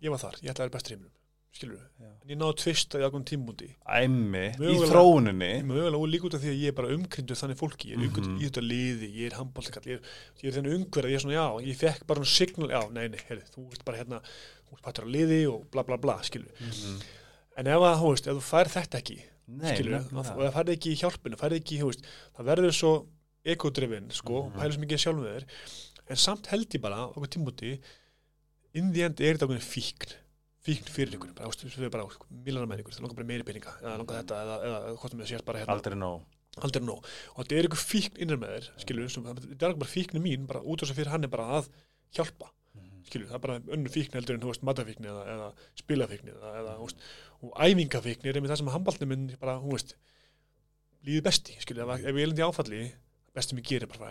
ég var þar, ég ætla að vera bestur heiminum skilur, Já. en ég náði tvist að ákveðum tímúndi æmi í þróuninni. Ég mögulega og líka út af því að ég er bara umkrindu þannig fólki, ég er umkrindu Mhm. í þetta liði ég er handbóltakall, ég, er- ég er þenni umhverð ég er svona, já, ég fekk bara svona signal já, nei, nei, heyrðu, þú ert bara hérna þú ert partur á liði og bla bla bla, skilur en ef að, þú veist, ef þú fær þetta ekki Nei, skilur, og það færði ekki í hjálpinu færði ekki, þú veist, það verður svo ekodrifin, sko, mm Mhm. pælir svo mikið sjálfum þér, en samt held ég bara okkur tímúti, in the end er þetta okkur fíkn, fíkn fyrir ykkur bara, veist, við bara, milanar með ykkur. Það langar bara meiri peninga, eða langar þetta eða, eða hvort það sér bara hérna, aldrei nóg. Aldrei nóg. Og þetta er einhver fíkn innan með þér skilur, sem, þetta er ekki bara fíknin mín bara út af þess að fyrir hann er bara að hjálpa skilur, það er bara önnur fíkn heldur en þú veist matafíkni eða, eða spilafíkni eða, eða þú veist, og æfingafíkni er einmitt það sem að handballni minn bara, þú veist líði besti, skilur, ef, ef ég er lendi áfalli besti mér gerir bara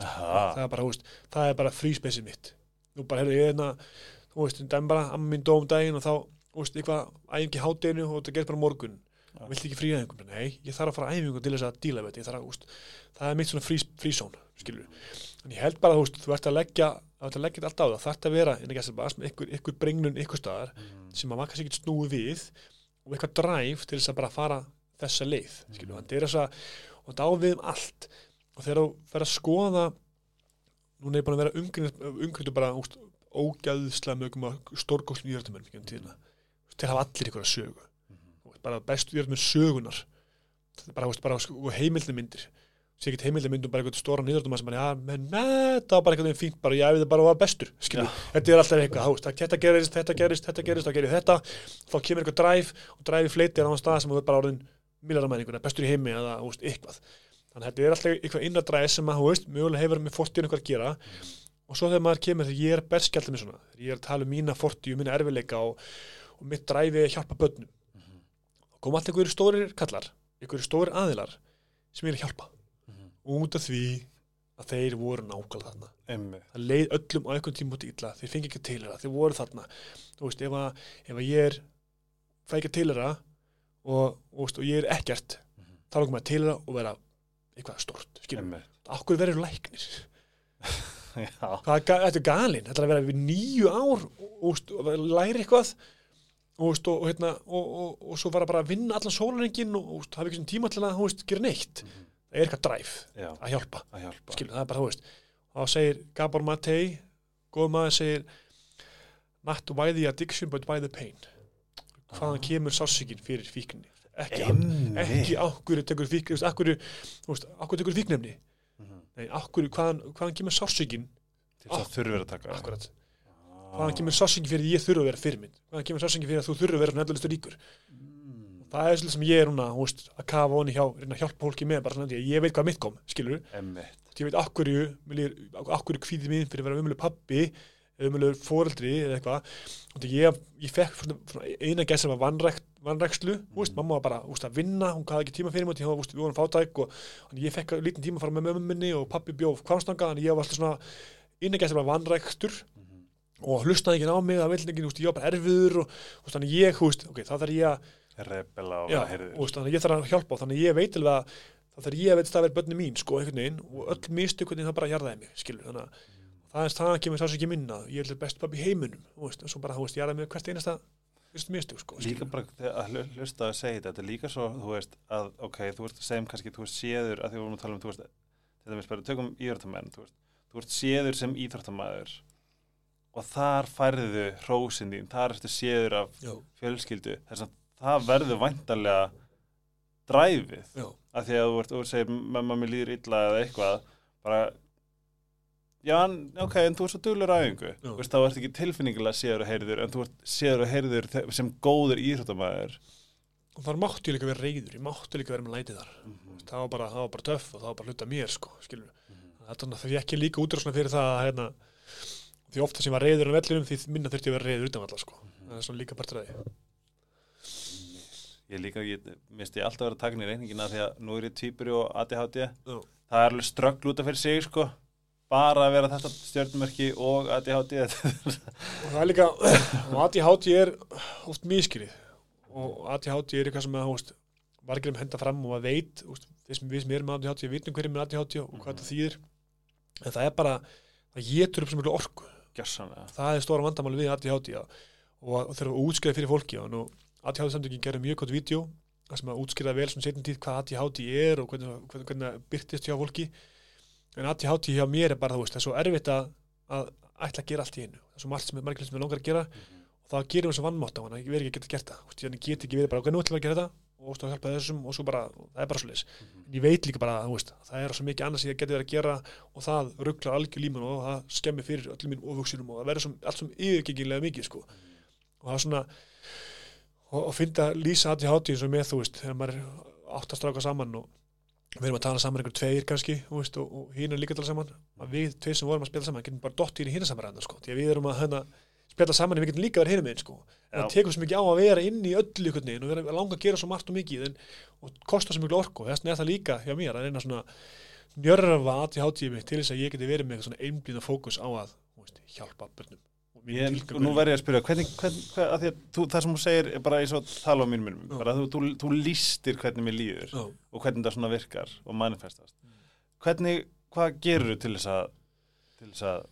Aha. það er bara, veist, það er bara fríspesið mitt. Nú bara, herri, ég er hérna þú veist, dæm bara, amma mín dó um daginn og þá, þú veist, eitthvað æfingi hátdeinu og þetta gerð bara morgun. Já. vilt ekki frí æfingu, nei, ég þarf að fara æfingu til þess að díla ég þarf að, veist það er mitt svona frís, frísón, skilur en ég held bara, þú veist, þú ert að leggja þú ert að leggja allt á það, þarf að vera en ekki að bara, ykkur, ykkur brengnun, ykkur staðar sem að maður kannski ekki snúi við og eitthvað dræf til þess að bara fara þessa leið, skilur, mm. er og þetta við um og þegar þú fer að skoða núna er búin að vera umgrindu bara úst, ógæðslega mögum að stórgóðslu íhjörtumennum ekki um tíðina. Að hafa allir ykkur að sögu Þú veist, bara bestu íhjörtumenn sögunar bara, bara og heimildamyndir sé ekki heimildamyndum bara eitthvað stóran íhjörtumenn sem bara, já, menn, það var bara eitthvað fínt bara, ég æfði bara að var bestur, þetta er alltaf eitthvað, veist, þetta gerist, þetta gerist, þetta gerist þá gerir þetta, þá kemur eitthvað dræf og dræfi fleiti á stað sem er bara orðin millaramæningur, bestur í heimi eða úst, eitthvað þannig að þetta er alltaf eitthvað innadræð sem að, þú veist, mögulega hefur með fortíun eitthvað að gera. Og svo þegar maður kemur þegar ég er berskjaldið með svona, þegar ég er að tala um mína fortíu, mína erfileika og, og mitt dræfi að hjálpa börnum og kom alltaf einhverju stórir kallar einhverju stórir aðilar sem ég er að hjálpa. Út af því að þeir voru nákvæmlega þarna. Einmitt. það leið öllum á einhvern tíma út illa þeir fengi ekki til þeirra, þeir voru þarna. Þú veist, ef að, ef að ég er fæ ekki til þeirra og, og, og ég er ekkert þá er okkur með til þeirra og vera eitthvað stort, skiljum, okkur verður læknir? Er þetta er galinn, þetta er að vera við nýju ár og, og, læri eitthvað og, og, hérna, og, og, og svo var að bara vinna allan sólarengin og, hafa svona tíma til að veist, gera neitt. Það er eitthvað dræf Já, að hjálpa. Að hjálpa. Skilur, það er bara, þú veist og þá segir Gabor Matei góð maður segir not why the addiction but why the pain. Hvaðan kemur sásíkin fyrir fíkninni ekki, ekki akkur tekur veist, akkur tekur fíknefni Mhm. nei, akkur, hvaðan, hvaðan kemur sásíkin Til þess að þurfir að taka akkurat, Ah. hvaðan kemur sásíkin fyrir ég þurfa að vera fyrirmynd, hvaðan kemur sásíkin fyrir að þú þurfa að vera svona ellulistu ríkur? Mm. það er svolítið sem ég er núna, veist, að kafa honi hjá, reyna að hjálpa fólki með, bara svona, að ég veit hvað mitt kom, skilur ég veit akkurju, akkurju kvíði mín fyrir að vera umölu pappi umölu foreldri eða eitthvað. Og ég, ég fekk eina gæst sem var vannrækt, vannrækslu mm. veist, mamma var bara úst, að vinna, hún hafði ekki tíma fyrir úst, við vorum fátæk og ég fekk lítinn tíma að fara með mömmu minni og pappi bjóð kvamstanga, þannig ég var alltaf svona eina gæst sem var vannrækstur og hlustaði ekki á mig, það vildi ekki, úst, ég var bara erfiður og úst, þannig ég, úst, ok, það þarf ég að Rebela og þannig ég þarf að hjálpa og þannig ég veit alveg að það þarf ég að veit að verður börni mín sko og öll mistu veginn það bara jarðaði mig skilur þannig að það er það kemur það sem ekki minna ég er best pappi í heiminum veist, og svo bara þú veist jarðaði mig hvert einasta mistu sko Líka bara að hlu- hlusta að segja þetta Þetta er líka svo, þú veist, að ok, þú veist segjum kannski, þú veist, séður að því við vorum að tala um, þú veist, þetta með spæru, tökum íþróttamenn, þú veist, þú veist, séður sem íþróttamæður og þar færðu hrósin þín, þar ertu séður af já, fjölskyldu, þess að það verður væntanlega dræfið, já, að því að þú veist, þú segir, mamma mér líður illa eða eitthvað, bara já, en, ok, en þú ert svo þú veist, þá ert ekki tilfinningilega séður og heyrður, en þú ert séður og heyrður sem góður íþróttamæður og þar máttu líka vera reyður ég máttu líka vera með lætið þar. Það var bara, það var bara töff og það var bara hluta mér sko skilur þetta það ég ekki líka útrásna fyrir það að hérna því ofta sem var reyður á vellinum því minna þurfti að vera reyður utan valla sko. Það er svona líka því. Ég líka, ég misti alltaf að vera takin í reyningina því að nú er ég týpuri og ADHD það er alveg ströggl út af fyrir sig sko bara að vera þetta stjörnumerki og ADHD og það er líka ADHD er oft miskilið og ADHD er eitthvað sem að hóst, margir um henda fram og að veit við, sem, við sem erum ADHD, við vitum hverjum með ADHD og hvað það þýðir. En það er bara, það getur upp sem mjög orku. Gjössanlega það er stóra vandamáli við ADHD og, og þegar við útskriða fyrir fólki og ADHD samtökin gerir mjög gott vídeo sem að útskriða vel sem setjum tíð hvað ADHD er og hvernig það byrtist hjá fólki en ADHD hjá mér er bara þú veist, það er svo erfitt að, að ætla að gera allt í einu. Það er svo margt sem er margir hlut sem er langar að gera. Og það gerir við svo vannmátt á hann að verið ekki að geta gert það. Ég get ekki verið bara, ok, nú ætlum við að gera þetta. Og þú hjálpa þessum og svo bara, það er bara svo leis en ég veit líka bara, veist, það er svo mikið annars sem ég geti verið að gera og það rugglar algjör líman og það skemmir fyrir öllum minn ofugsinum og það verður allt sem yfirgengilega mikið sko. og það er svona og, og finna að lýsa ADHD eins og með þú veist, þegar maður átt að stráka saman og við erum að tala saman einhver tveir kannski veist, og, og hinn er líka að tala saman að við tveir sem vorum að spila saman getum bara dott í hinn saman sko, því að við erum að hana, spila saman en við getum líka verið hinum einn sko. Já. það tekur svo mikið á að vera inn í öllu veginn og vera langa að gera svo margt og mikið en, og kostar svo mikið orku þess vegna er það líka hjá mér að reyna svona njörfa að til hátíði mig til þess að ég geti verið með einblíða fókus á að veist, hjálpa börnum Ég, nú er- verð ég að spyrja, hvernig, hvernig, hvernig að þú, það sem þú segir er bara eins og tala á mínum mínum, bara þú, þú, þú lístir hvernig mér líður Já. og hvernig það svona virkar og manifestast. Hvernig, hvað gerur þú til þess að, til þess að,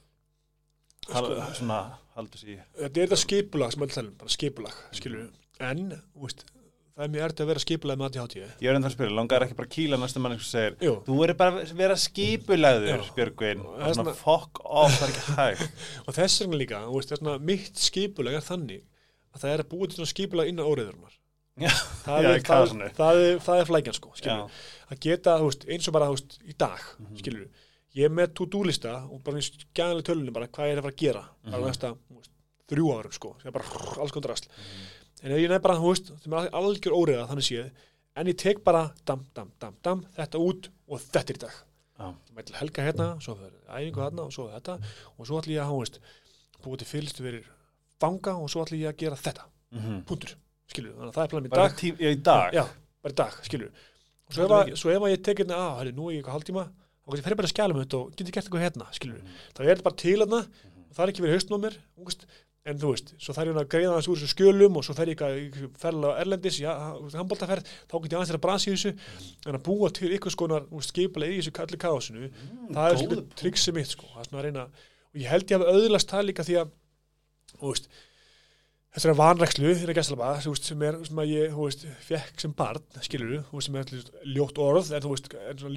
hal, Sko- svona, haldur sér í? þetta er þetta skipulag sem öll talum, bara skipulag skilur en, þú veist það er mjög erfitt að vera skipulag með ADHD Ég er ennþá að spyrja, langar ekki bara að kýla næstu mann sem segir, Jú. þú er bara að vera skipulegður, Já. Björgvin, Og svona svona- fuck off, það er ekki hægt. og þess vegna líka, veist, þessna, mitt skipulag er þannig að það er að búa til svona skipulag innan óriðurinnar Já, það, er, er, er, er flækjan sko, að geta, veist, eins og bara, veist, í dag Mhm. skilur, ég er með to-do lista og bara eins gæðanlega tölunum bara hvað ég er að fara að gera bara Mhm. næsta, þú veist, þrjú árum sko það er bara alls konar rast Mhm. En ég nefn bara, þú veist, það er algjör óriða þannig séð, en ég tek bara dam, dam, dam, dam, þetta út og þetta er í dag. Já, ég ætla að helga hérna, svo fyrir æfingu hérna og svo þetta. Og svo ætla ég að, þú veist, búið til fylgstu fyrir fanga og svo ætla ég að gera þetta. Mhm. punktur, skilur, þannig að það er planum í Bara dag. já, í dag. já, bara í dag, skilur og svo ef, er að, svo ef að ég tek hérna að, herri, nú er ég eitthvað hálftíma og ég fer bara að skjala mig þetta og get ég gert eitthvað hérna, skilur Mhm. þá er þetta bara til hérna og það er ekki verið haustn á en þú veist, svo þarf ég að greiða þessu úr þessu skjölum og svo fer ég eitthvað ferðlega erlendis, já, handbóltaferð þá get ég aðeins þeirra bransi í þessu. En að búa til ykkur skonar skipulega í þessu kalli káðsunu, það er svolítið triksi mitt sko, það er svona að reyna og ég held ég hafi auðlast það líka því að þú veist þessari vanrækslu, þeirra gæstalaba þú veist, sem er, sem að ég, þú veist, fekk sem barn skilur þú veist, sem er ljótt orð en þú veist, en svona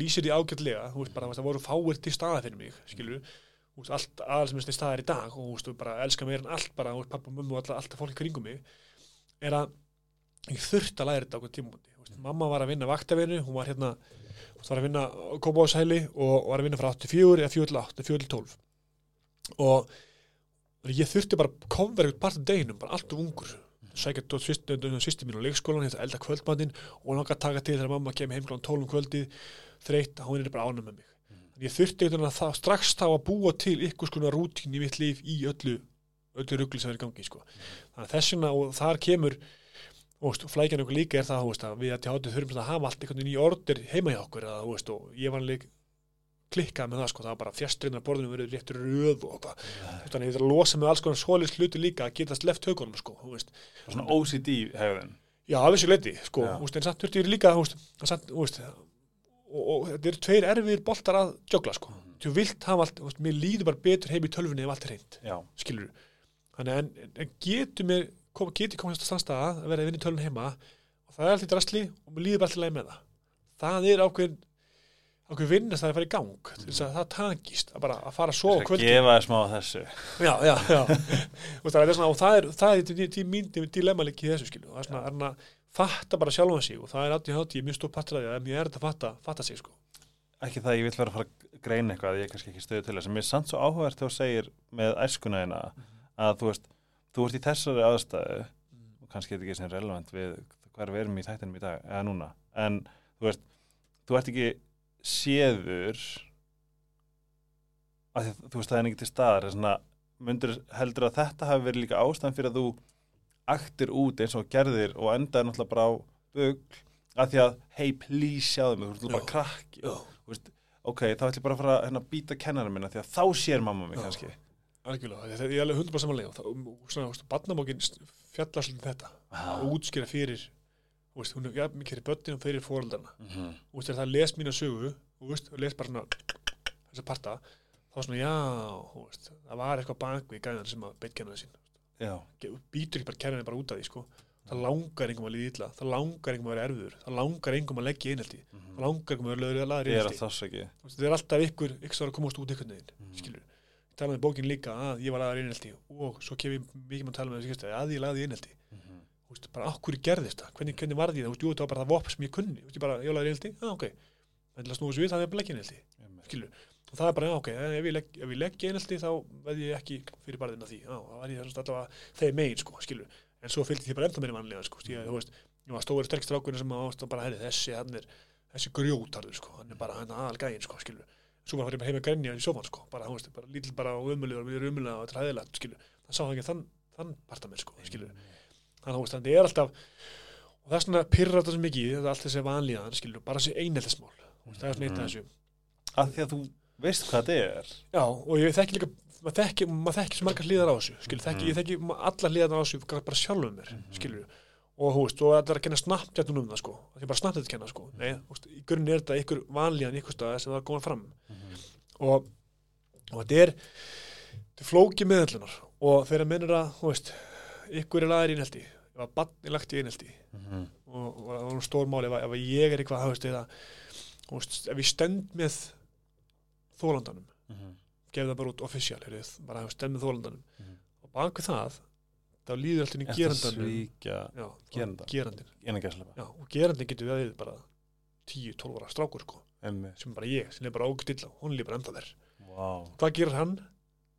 veist, það allt aðal sem er til staðar í dag og veist, bara elska meir en allt bara, veist, pappa og mömmu og alltaf, fólk kringum mig er að ég þurft að læra þetta okkur tímúti mamma var að vinna vaktavinu, hún var hérna hún var að vinna kópáðshæli og var að vinna frá 84 eða 4 til 8, 4 til 12 og ég þurfti bara að koma verið part af deginum, bara allt og ungur. Sækja dótt sýsti mín á leikskólan hérna elda kvöldbandin og hann að taka til þegar mamma kemur heim klón 12 um kvöldið þreytt, hún er bara ánum með mig. Ég þurfti einhvern veginn að það, strax þá að búa til ykkur skona rútín í mitt líf í öllu öllu ruggli sem er í gangi sko. þannig að þessuna og þar kemur og flækjan okkur líka er það veist, að við að tjáttu þurfum að hafa allt einhvern veginn í order heima hjá okkur að, veist, og ég var alveg klikkað með það sko, það var bara fjastrinnar borðinu verið rétt röð og það þannig að ég þarf að losa með alls konar svoleiðs hluti líka að geta sleft hökunum sko, Svona OCD hefðin. Já, af þessu leiti, sko, þú veist, en samt þurfti ég líka, samt, þú veist, og, og þetta eru tveir erfiðir boltar að jögla, sko. Þú vilt hafa allt, þú veist, mér líður bara betur heim í tölfunni ef allt er reynd, skilur Þannig en, en, getur mér, kom, getur komast að stannstaða að vera að vinna í tölfunni heima og það er allt í drastli og mér líður bara alltaf leið með það. Það er ákveðin, ákveðin vinnast það að fara í gang, þess að það takist, að bara að fara að sofa á að kvöldin. gefa þér smá af þessu. Já, já, já. Þú veist, það er svona, og það er, það er til, til mín dilemma líka í þessu skilu. Það er svona, er hann að fatta bara sjálfan sig og það er ég er mjög stór partur af því að mér er þetta að fatta, fatta sig sko. Ekki það að ég vil vera að fara að greina eitthvað, ég er kannski ekki stöðu til þess. Mér er samt svo áhugavert þegar þú segir með æskuna þína að þú veist, þú ert í þessari aðstæðu og kannski er þetta ekki sem relevant við hvað við erum í þættinum í dag, eða núna. En þú veist, þú ert ekki séður að þú veist, það er ekki til staðar. Er Svona, myndur heldur að þetta hafi verið líka ástæðan fyrir að þú aktir út eins og gerðir og endaði náttúrulega bara á bugl að því að, hey, please sjáðu mig, þú ert bara. Þú veist, ok, þá ætlum ég bara að fara að hérna, býta kennara minna því að þá sér mamma mig Já. kannski. Algjörlega, ég er alveg 100% samanlega og, það- og svona, þú veist, barnamókin fjallar svolítið þetta, að útskýra fyrir veist, hún er ja, mikið fyrir börnin og fyrir Mhm. þú veist, þegar það les mína sögu og les bara svona þessa parta, þá svona, já veist, það var eitthvað bakvið í gæðan sem að beitt kennaði sín býtur ekki bara kennaði bara út af því sko. það langar engum að líða illa það langar engum að vera erfiður það langar engum að leggja einhaldi Mhm. það langar engum að vera að er einhaldi að það er alltaf ykkur, ykkur sem er að komast út einhvern veginn, Mhm. skilur ég talaði með bókin líka að ég var aðra einhaldi og svo kemur mikið með að tala með þessi að ég lagði einhaldi. Þú veist, bara okkur gerðist það, hvernig, hvernig varði ég það, jú, það var bara það vopn sem ég kunni, ég bara, ég laði einhaldi, já, ok. En til að snúa þessu við, það er og það er bara, ok ef ég legg, legg einhaldi, þá veð ég ekki fyrir barðina því, já, það var ég að allavega þeir megin, sko, skilur, en svo fylgdi því bara enda meira mannlega, sko, því að, þú veist, ég var stóri sterkst rákunni sem að ást og bara, herri, þessi, hann er þessi grjótarður sko, hann er bara hann aðal gæinn sko, skilur svo bara fyrir heim að grenja í sofan sko, bara, hann veist, bara lítill bara og umulegur, við erum umulega og þetta er hæðilegt, skilur, það sá ekki þann, þann partamenn sko, skilur, þannig að það er alltaf og það er svona pyrra þetta svo mikið, þetta er allt þessi vanlíðan, skilur, bara þessi einheltismál, það er svona eitt af þessu. Af því að þú veist hvað þetta er? Já, og ég þekki líka maður þekki, maður þekki svo margar hliðar á þessu skilur, þekki, ég þekki alla hliðar á þessu bara sjálfum mér, skilur og hú veist, og þetta er að kenna snabbt hérna um það sko það er bara snabbt að kenna sko. Nei, hú veist, í grunni er þetta ykkur vanlíðan ykkur stað sem það er góðan fram. Og, og þetta er þetta er flóki meðallunar og þegar mennir að, hú veist ykkur er laðir í einhelti, ef að bann er lagt í einhelti og, og það var stór máli ef, ég er eitthvað, ef ég stend með þólandanum. Gefið það bara út heyrðu, bara stemmið þólandanum. Mhm. og bak við það þá líður allt inn í að gerandanum gerandin og gerandin getur við bara 10-12 ára strákur sko, sem er bara ég, sem er bara ógustilla hún líður bara ennþá verð Vá. Hvað gerir hann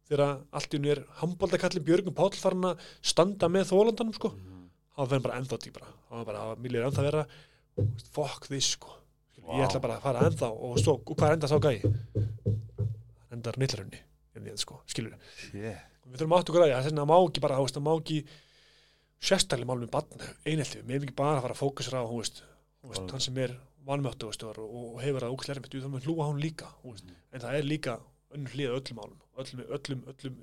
þegar allt í hún er handbóltakallin Björgum Páll farin að standa með þólandanum sko, Mhm. þá verður bara ennþá dýbra þá er bara, mér líður ennþá verða fuck this sko Vá. ég ætla bara að fara ennþá og, svo, og hvað er enda sá gæi endar nýtlarunni sko, skilur Yeah. við þurfum átt okkur að því að þess að má ekki bara það má ekki sérstaklega málum með barn einhelti, við. Meðum ekki bara að fara að fókusra á veist, veist, hann sem er vanmjöttu veist, og, og hefur það ókslega erfitt. Við þurfum að hlúa hann líka veist, en það er líka önnur hlið öllum málum öllum, öllum, öllum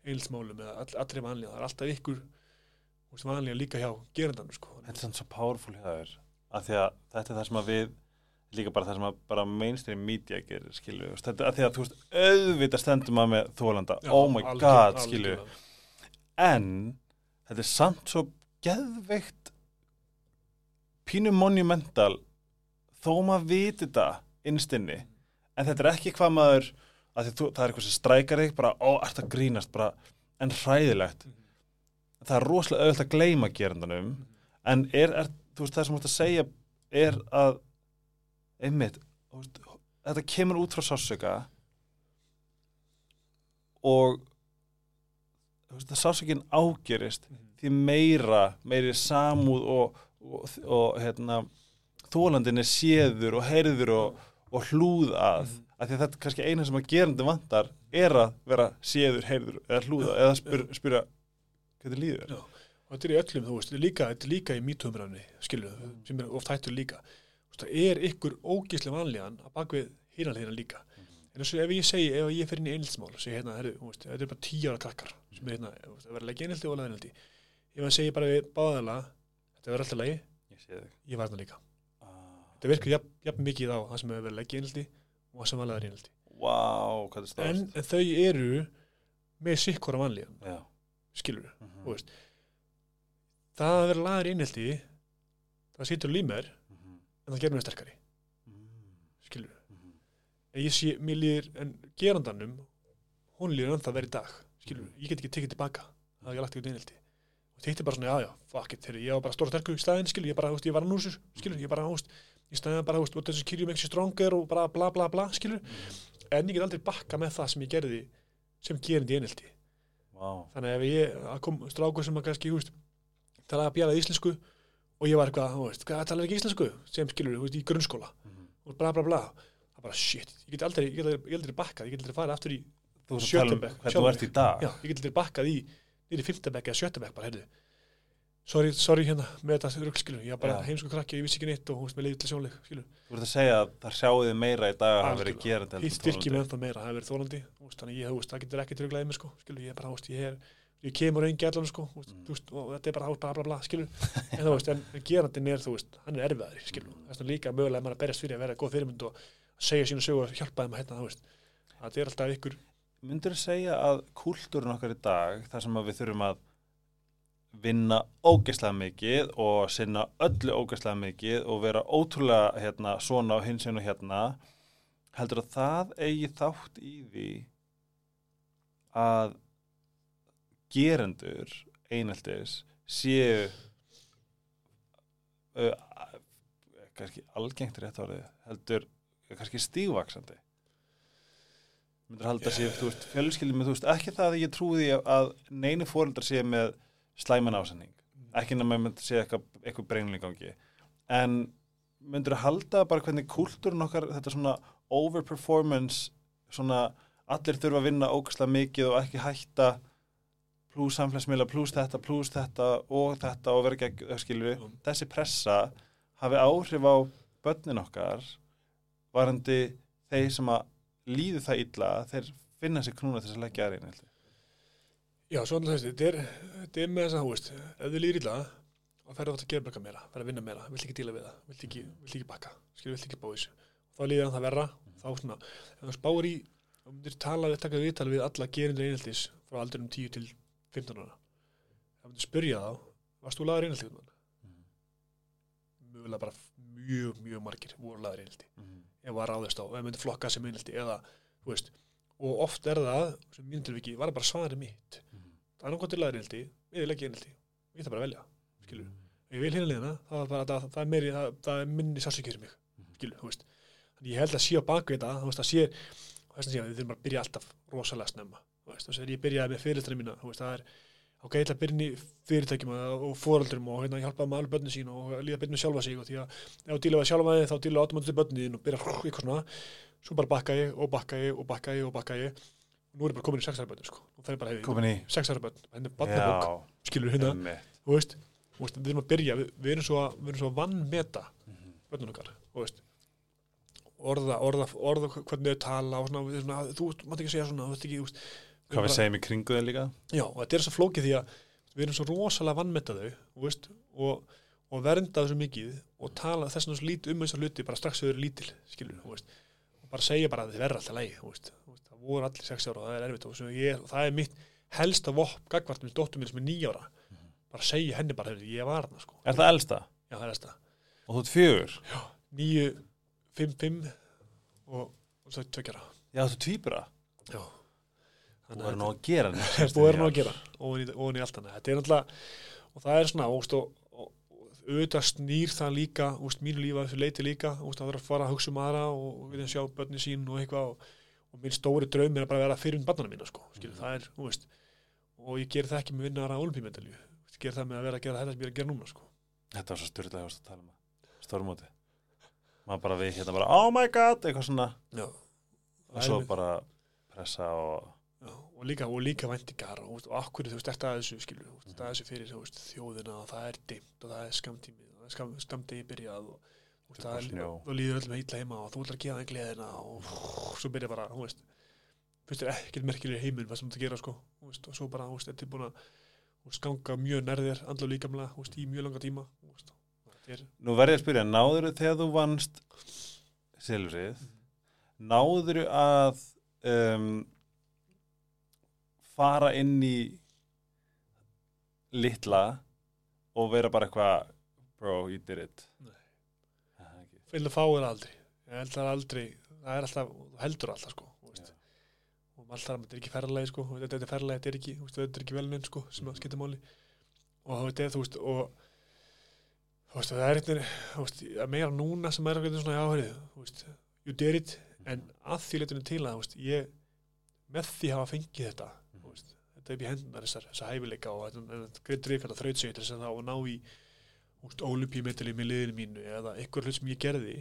einheltsmálum eða all, allri vanlega, það er alltaf ykkur veist, vanlega líka hjá gerandanum sko. Þetta er sann svo að þetta er það sem að við líka bara það sem að bara mainstream media gerir skilju, þetta því að þú veist auðvitað stendum að með þólanda oh my algjör- god, skilju en þetta er samt svo geðveikt pínu monumental þó maður viti þetta innstinni en þetta er ekki hvað maður að því þú, það er eitthvað sem strækar þig bara, ó, ert að grínast? Bara, en hræðilegt. Það er rosalega auðvitað að gleyma gerandanum. En er, er þú veist, það sem þú ert að segja er að einmitt, þetta kemur út frá sásöka og sásökin ágerist því meira, meiri samúð og, og, og hérna, þólandin er séður og heyrður og, og hlúð að Mhm. af því að þetta er kannski eina sem að gerandi vantar er að vera séður, heyrður eða hlúða eða spyr, spyrja hvað þið líður Já. og þetta er í öllum, þú veist, þetta er líka, þetta er líka í mýtumræðinni, skilur, sem er oft hættur líka það er ykkur ógíslega vanlíðan að bakvið hinanleina líka. En þess að ef ég segi, ef ég fer inn í einhaldsmál segi hérna, þetta er bara tíu ára krakkar sem er hérna, það verður leggja einhaldi og leðinhaldi ef hann segi bara við báðala þetta verður alltaf lagi, ég var þarna líka. Ah, þetta virkar jafn, jafn mikið á það sem verið leggja einhaldi og það sem var leðar einhaldi wow, er en, en þau eru með sikkora vanlíðan, já, skilur mhm, þú veist. Það að vera laður einhaldi það sýtur límer mhm, en það gerir mér sterkari, mhm, skilur mhm. en ég sé, mér líður en gerandanum, hún líður ennþá verið í dag skilur, ég get ekki tekið tilbaka það er ekki lagt ekki einhaldi og þetta er bara svona, já já, fuck it, þegar ég var bara stóra sterkur í staðin, skilur, ég bara, veist, ég var að núsur skilur, ég bara, veist, ég staðin bara, does kill you makes you stronger og bara bla bla bla, skilur, en ég get aldrei bakka með það sem ég gerði sem gerindi í einhaldi Vá, þannig að ef ég að kom strákur sem að kannski, veist, talaði að bjala íslensku og ég var eitthvað, þú veist, hvað talaði ekki íslensku? Sem skilur, þú veist, í grunnskóla. Mhm. og bla bla bla, það bara shit ég get aldrei, ég get aldrei, aldrei bakkað, ég get aldrei farið aftur í um bekk, hvernig sjálfur. þú ert í dag. Já, ég get aldrei bakkað í nýri fymta bekk eða sjötta bekk bara, heyrðu. Sorry, sorry hérna, með þetta rugl, skilur. Ég var bara Já. heimsku krakki, ég vissi ekki neitt og þú veist, með leiði til sjónleik, skilur. Þú ert að segja að það sjáuði meira í dag að hafa verið gerandi styrkir mig þolandi. ennþá meira, það verið þólandi ég, kemur einn gætlan, sko, Mm. veist, og þetta er bara, veist, bla bla bla, skilur en þú veist, en gerandin er, þú veist, hann er erfiðari, skilur þess vegna líka mögulega að maður að berjast fyrir að vera góð fyrirmynd og segja sínu sögu og hjálpa þeim að hérna, þú veist, það er alltaf ykkur Myndur þú segja að kúltúrin okkar í dag, þar sem við þurfum að vinna ógeðslega mikið og sinna öllu ógeðslega mikið og vera ótrúlega hérna, svona og hins og hérna, heldur að það eigi þátt í því að gerendur eineltis séu uh, kannski algengt rétt árið, heldur kannski stígvaksandi myndur halda sér, þú veist, fjölskyldum þú veist, ekki það að ég því að neini fóreldrar sé með slæman ásending ekki nema að myndi sé eitthvað, eitthvað breynileg gangi. En myndur halda bara hvernig kúltúrin okkar, þetta svona overperformance, svona allir þurfa að vinna ógæslega mikið og ekki hætta pluss samfélagsmiðla, pluss þetta, pluss þetta og þetta og vera ekki, skilur Mm. þessi pressa hafi áhrif á börnin okkar varandi þeir sem að líðu það illa, þeir finna sér knúna þess að leggja held ég. Já, svo annars þetta er, er með þess að, þú veist, ef þið líður illa þá ferðu átt að gera bara meira, ferðu að vinna meira vilt ekki díla við það, vilt ekki, vilt ekki bakka skilur, vilt ekki bá þessu, þá líður það verra þá svona, ef þú spáir í þá myndir tala við, taka viðtal við alla gerindur einheltis frá aldurum 10 til 15 ára. Þá myndir spyrja þá varst þú laður einhelti mögulega bara mjög, mjög margir voru laður einhelti ef var ráðist á, ef myndi flokka sem einhelti eða, þú veist, og oft er það sem mínu tilviki, var bara svarið mitt. Það er til laður einhelti við legg einhelti, ég það bara að velja skilur, ef ég vil hérna liðina það, það, það, það, það er minni sásökjur í mig skilur, þú veist. Þannig ég held að sé á bakvið þetta, þú veist, að sé þess að sé að við þurfum bara að byrja alltaf rosalega snemma þess að ég byrjaði með fyrirtæri mína veist, það er, ok, ég ætla að byrja í fyrirtækjum og, og fóröldrum og hérna hjálpa með alveg börnin sín og líða byrja með sjálfa sig og því að ef þú díla við sjálfa þig þá díla automatíð börnin þín og byrja eitthvað svona. Svo bara bakka ég og bakka ég og bakka ég og bakka ég. Og nú er ég bara komin í sexæra börnin sko. og það er bara hefði Komin í, sexæra börn, henni er barnabók já, skilur hérna, þú veist, við erum að byrja, við, við erum svo að, við erum svo að vannmeta börnun okkar, orða, orða, orða og Hvað við segjum í kringu þeir líka? Já, og þetta er svo flókið því að við erum svo rosalega veist, og, og vernda þessu mikið og tala þess vegna svo lítið um þessar hluti bara strax þau eru lítil, skilur, og bara segja bara að þið verða alltaf lægi, það voru allir sex ára og það er erfitt og svo ég, það er mitt helsta vopp gagvart með dóttur minn sem er nýja ára bara segja henni bara, ég var hana sko. Er það elsta? já, það er þetta, Og þú ert fjögur? níu, fimm, fimm og, og svo tveggjara Já, þú tvíbura? já Þú er nú að gera er búið er nú að gera. ofan í, allt annað. Þetta er náttúrulega og það er svona úst, og, og, auðvitað snýr það líka úst, mínu lífa þessu leiti líka úst, að vera að fara að hugsa um aðra og, og að sjá börnin sín og eitthvað og, og minn stóri draum er að bara vera fyrir um barnana mína sko, skilur, það er, veist og ég ger það ekki með vinnara olimpíumedalju ég ger það með að vera að gera þetta sem ég er að gera núna sko. Þetta var svo styrla að tala Og og... Og líka, og líka væntingar og, og akkur þú veist, þetta að þessu skilur þú veist, þetta að þessu fyrir þú veist, þjóðina og það er dimmt og það er skamtími og það er skam, skamdegi byrjað og þú veist, það er, Snjó. og líður öllum heitla heima og þú ætlar að gefa þeim gleðina og svo byrja bara, þú veist finnst þér ekkert merkilega heiminn hvað sem þú ert að gera sko, veist, og svo bara, þú veist, þetta er búin að ganga mjög nærðir andla og líkamlega, veist, í mjög langa tíma er, Nú verð ég að spyrja, náður þegar þú vannst silfrið, náður að um, fara inn í litla og vera bara eitthvað bro, you did it. Nei. Það er ekki. fyrir að fá er aldrei. Ég held það aldrei, það er alltaf heldur alltaf sko, Já. og maður alltaf, þetta er ekki ferðalagi sko, þetta er ferðalagi, þetta er ekki, þetta er ekki velnum sko, sem að skipta máli. Og þú veist, þú veist, og þú veist, það er eitthvað, að meira núna sem er eitthvað svona áhörið, þú veist, you did it, en að því leitinu til að, þú veist, ég með því hafa fengið þetta, veist, þetta er upp í hendunar þessar, þessar hæfileika og þetta greið drifkvæmt að þraut sig til þess að þá ná í, ólupímetali með liðinu mínu eða eitthvað hlut sem ég gerði,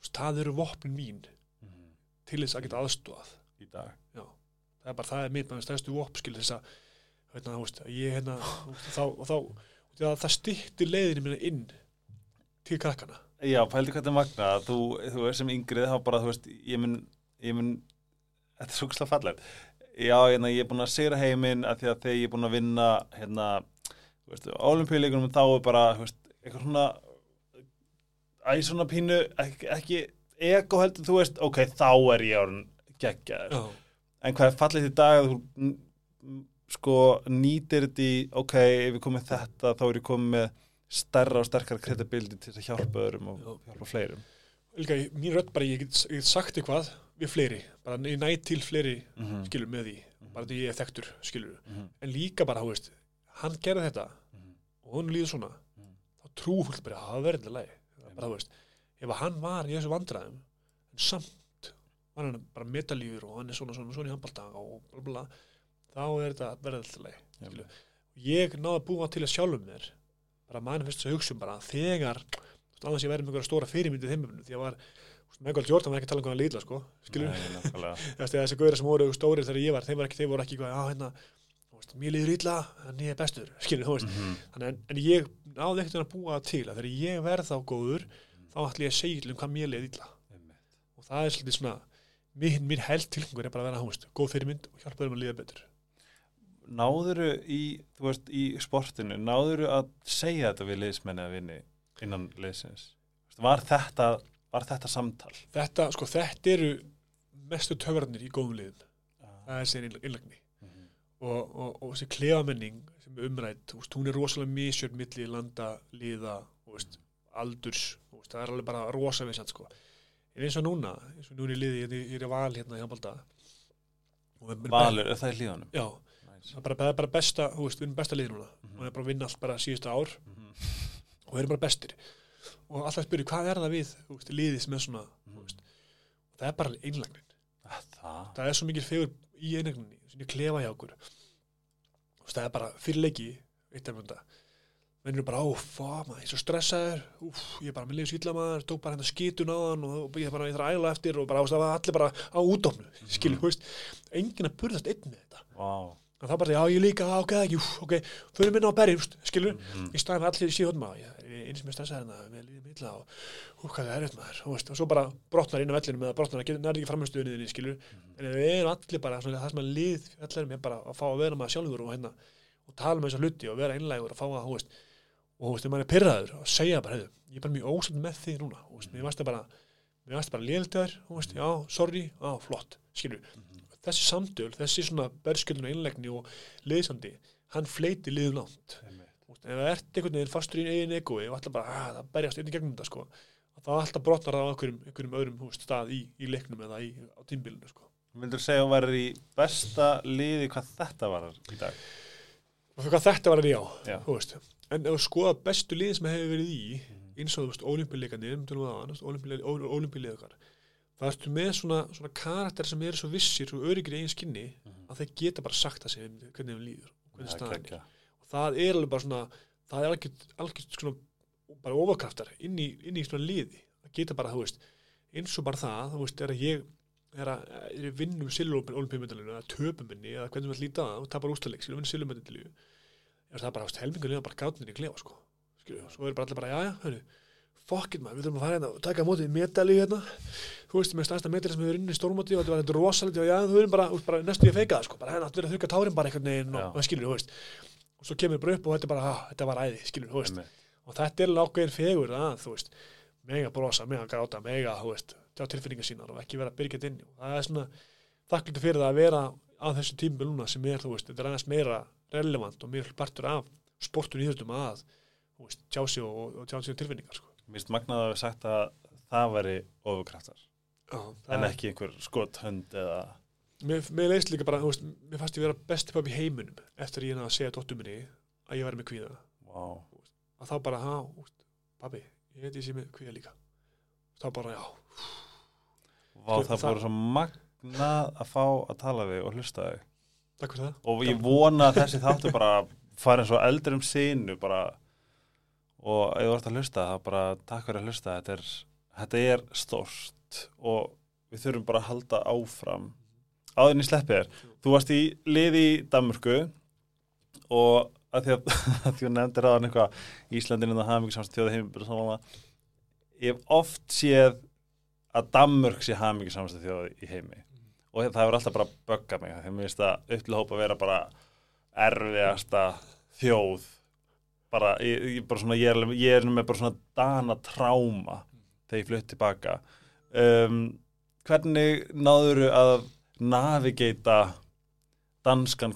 veist, það eru vopnin mín Mhm. til þess að geta aðstúað í dag. Það er bara, það er mitt með stærstu vopskil þess að, hérna, þú veist, ég hérna, þá, þá og það, stýttir leiðinu mína inn til krakkana. Já, pældi hvað þetta er magna þú, þú er sem yngrið þá bara, þú veist, ég mun ég mun, þetta er svo kslega fallet já, hérna, ég er búin að sigra heiminn að því að þegar ég er búin að vinna hérna, þú veist, olimpíuleikunum þá er bara, þú veist, eitthvað svona æ, svona pínu ekki, ekki ego heldur, þú veist ok, þá er ég árun geggjaður. Já, en hvað er fallið í dag að þú n- sko nýtir þetta í ok, ef ég komið þetta þá er ég komið með stærra og sterkara kredibildi til að hjálpa öðrum og Já. hjálpa fleirum. Í- mín rödd bara, ég get, ég get sagt eitthvað við fleiri, bara næ til fleiri mm -hmm. skilur með því, bara því ég er þekktur skilur, Mhm. en líka bara, þú veist hann gerði þetta Mhm. og hún líður svona Mhm. þá trú fólk bara að það verður leið bara, þú veist, ef hann var í þessu vandræðum samt var hann bara metaljur og hann er svona svona, svona í handbalta og bla bla þá er þetta leið Já. skilur. ég náði að búa til að sjálfum mér bara manifest að hugsa um bara þegar annars ég verið með einhverja stóra fyrirmyndið þeimöfnum því að var Michael Jordan var ekki að tala um að lítla sko, skilur þessi gauðir sem voru stórir þegar ég var þeir voru ekki, þeir voru ekki já hérna mér líður illa, en ég er bestur skilur, þú veist, Mhm. Þannig, en, en ég náði ekkert að búa til að þegar ég verð þá góður þá ætla ég að segja um hvað mér líður Einmitt. og það er svolítið svona mín, mín held tilhengur er bara að vera hámist góð fyrirmynd og hjálpa þeim að líða betur. Náðuru í, þú veist, í sportinu, náðuru að segja þetta við liðsmenni að vinni innan veist, Var þetta, var þetta samtal? þetta, sko, þetta eru mestu töfrarnir í góðum liðum. Það er sér innlagni. Mhm. og, og, og þessi klefamenning sem er umrætt, veist, hún er rosalega misjörn milli landa, liða þú veist, aldurs, veist, það er alveg bara rosa við satt, sko. En eins og núna, eins og núna í liði, ég, ég er í val hérna í Hambalda Valur, er það í líðanum? já, það er bara, það er bara besta, þú veist, við erum besta lið núna. Mhm. og við erum bara að vinna allt bara síðustu ár. Mhm. og við erum bara bestir og alltaf spyrir hvað er það við veist, liðið sem er svona veist, það er bara einlagnin Það, það er svo mikil fegur í einlagninni svona klefa hjá okkur. Það er bara fyrir leiki eitt af mjönda menn eru bara, ó, fá, maður, ég er svo stressaður. Úf, ég er bara með liðs illa maður, tók bara hérna skítun á hann og ég er bara, ég þarf að æla eftir og bara, var allir bara á útofnu skilur, þú veist, enginn að burðast einn með þetta. Vá. en það bara, já, ég líka, á, ok, ekki, úf, ok fyrir minna á berri, skilur. Mhm. í staðin allir í síðan maður, ég eins með stressaði hérna, við líðum illa og hú, hvað það er þetta maður, veist, og svo bara brotnar inn á vellinu með að brotnar að nærði ekki framhengstöðunni skilur, en við erum allir bara svona, það sem að lið allir er bara að fá að vera maður sjálfur og hérna, og tala með þessa hluti og vera einlægur og fá að, þú veist, og þú veist, þegar maður er pyrraður og segja bara, hefðu, ég er bara mjög ósætt með þig núna, þú veist, mér varst það bara mér varst bara léldöður, þú veist, já, sorry já, flott, skilur þessi samtöl, þessi svona berskjöldun og einlægni og liðsandi, hann fleiti liðum langt. Einmitt. Þú veist, ef það ert einhvern veginn fastur í eigin egoi og alltaf bara að það berjast inn í gegnum þetta sko, þá alltaf brotnar það á einhverjum, einhverjum öðrum þú veist, stað í, í leiknum eða í, á tímbilinu sko. Vildur segja að hún væri í besta liði hvað þetta var í dag? hvað þetta var já, Já. þú veist en ef þú skoða bestu lið sem hefur verið í eins og þú veist, ólimpíuleikanir ólimpíuleik okkar það ertu með svona, svona karakter sem eru svo vissir og öryggir í eigin skinni að þeir geta bara sagt það sem hvernig þeim líður hvernig er staðan er það er alveg bara svona það er algjört svona bara overkraftar inn í, inn í svona liði. Það geta bara, þú veist, eins og bara það þú veist, er að ég er að, er að vinnum silvolimpíumindalinu eða töpum minni eða hvernig maður líta það og tapar ústaleik og vinnum er það bara, þú veist, helmingur liða bara gátinni í klefa, sko. Skilju, svo er bara allir bara, já, já, hörru it maður, við þurfum að fara hérna og taka mótið medali hérna, þú veist, með stærsta medali sem við erum inn í stórmóti og þetta var þetta rosalegt og já, þú erum bara, bara næstu ég að feika það, sko. Bara hérna, þú verður að þurka tárin bara einhvern veginn Já. og, og skilju, þú veist og svo kemur bara upp og þetta er bara, ah, þetta var æði, skilur, þú veist, Einmitt. og þetta er lágveðin fegur að, þú veist, mega brosa, mega gráta, mega, þú veist, tjá tilfinningar sínar og ekki vera að byrja inn í. og það er svona þakklítið fyrir það að vera á þessu tímbil núna sem er, þú veist, þetta er aðeins meira relevant og meira partur af sportun í þessum að, þú veist, tjá sig og, og tjá sig tilfinningar, sko. Mér finnst magnað að við sagt að það væri ofurkraftar en ekki einhver skothönd eða Mér, mér leist líka bara, veist, mér fannst ég vera besti pappi í heiminum eftir ég að segja dóttur minni að ég væri með kvíða. Vá. Að þá bara, úst, pappi, ég veit ég sé með kvíða líka. Þá bara, já, Vá, Sko, það það- voru svo magnað að fá að tala við og hlusta þig takk fyrir það. og ég vona að þessi þáttu bara fara eins og eldur um sinu bara og ef þú ert að hlusta þá bara takk fyrir að hlusta þetta er, þetta er stórt og við þurfum bara að halda áfram áðurinn í sleppið er þú varst í liði í Danmörku og að því að, að að nefndir aðan eitthvað Íslandinu það hafa mikið samst þjóða heim ég hef oft séð að Danmörk sé hafa mikið samst þjóða í heimi. Og það hefur alltaf bara böggað mig. Þegar mér finnst það upp til hópa að vera bara erfiðasta þjóð. Bara, ég, ég, bara svona, ég, er, ég er með bara svona dana tráma þegar ég flutt tilbaka um, hvernig náður að navigata danskan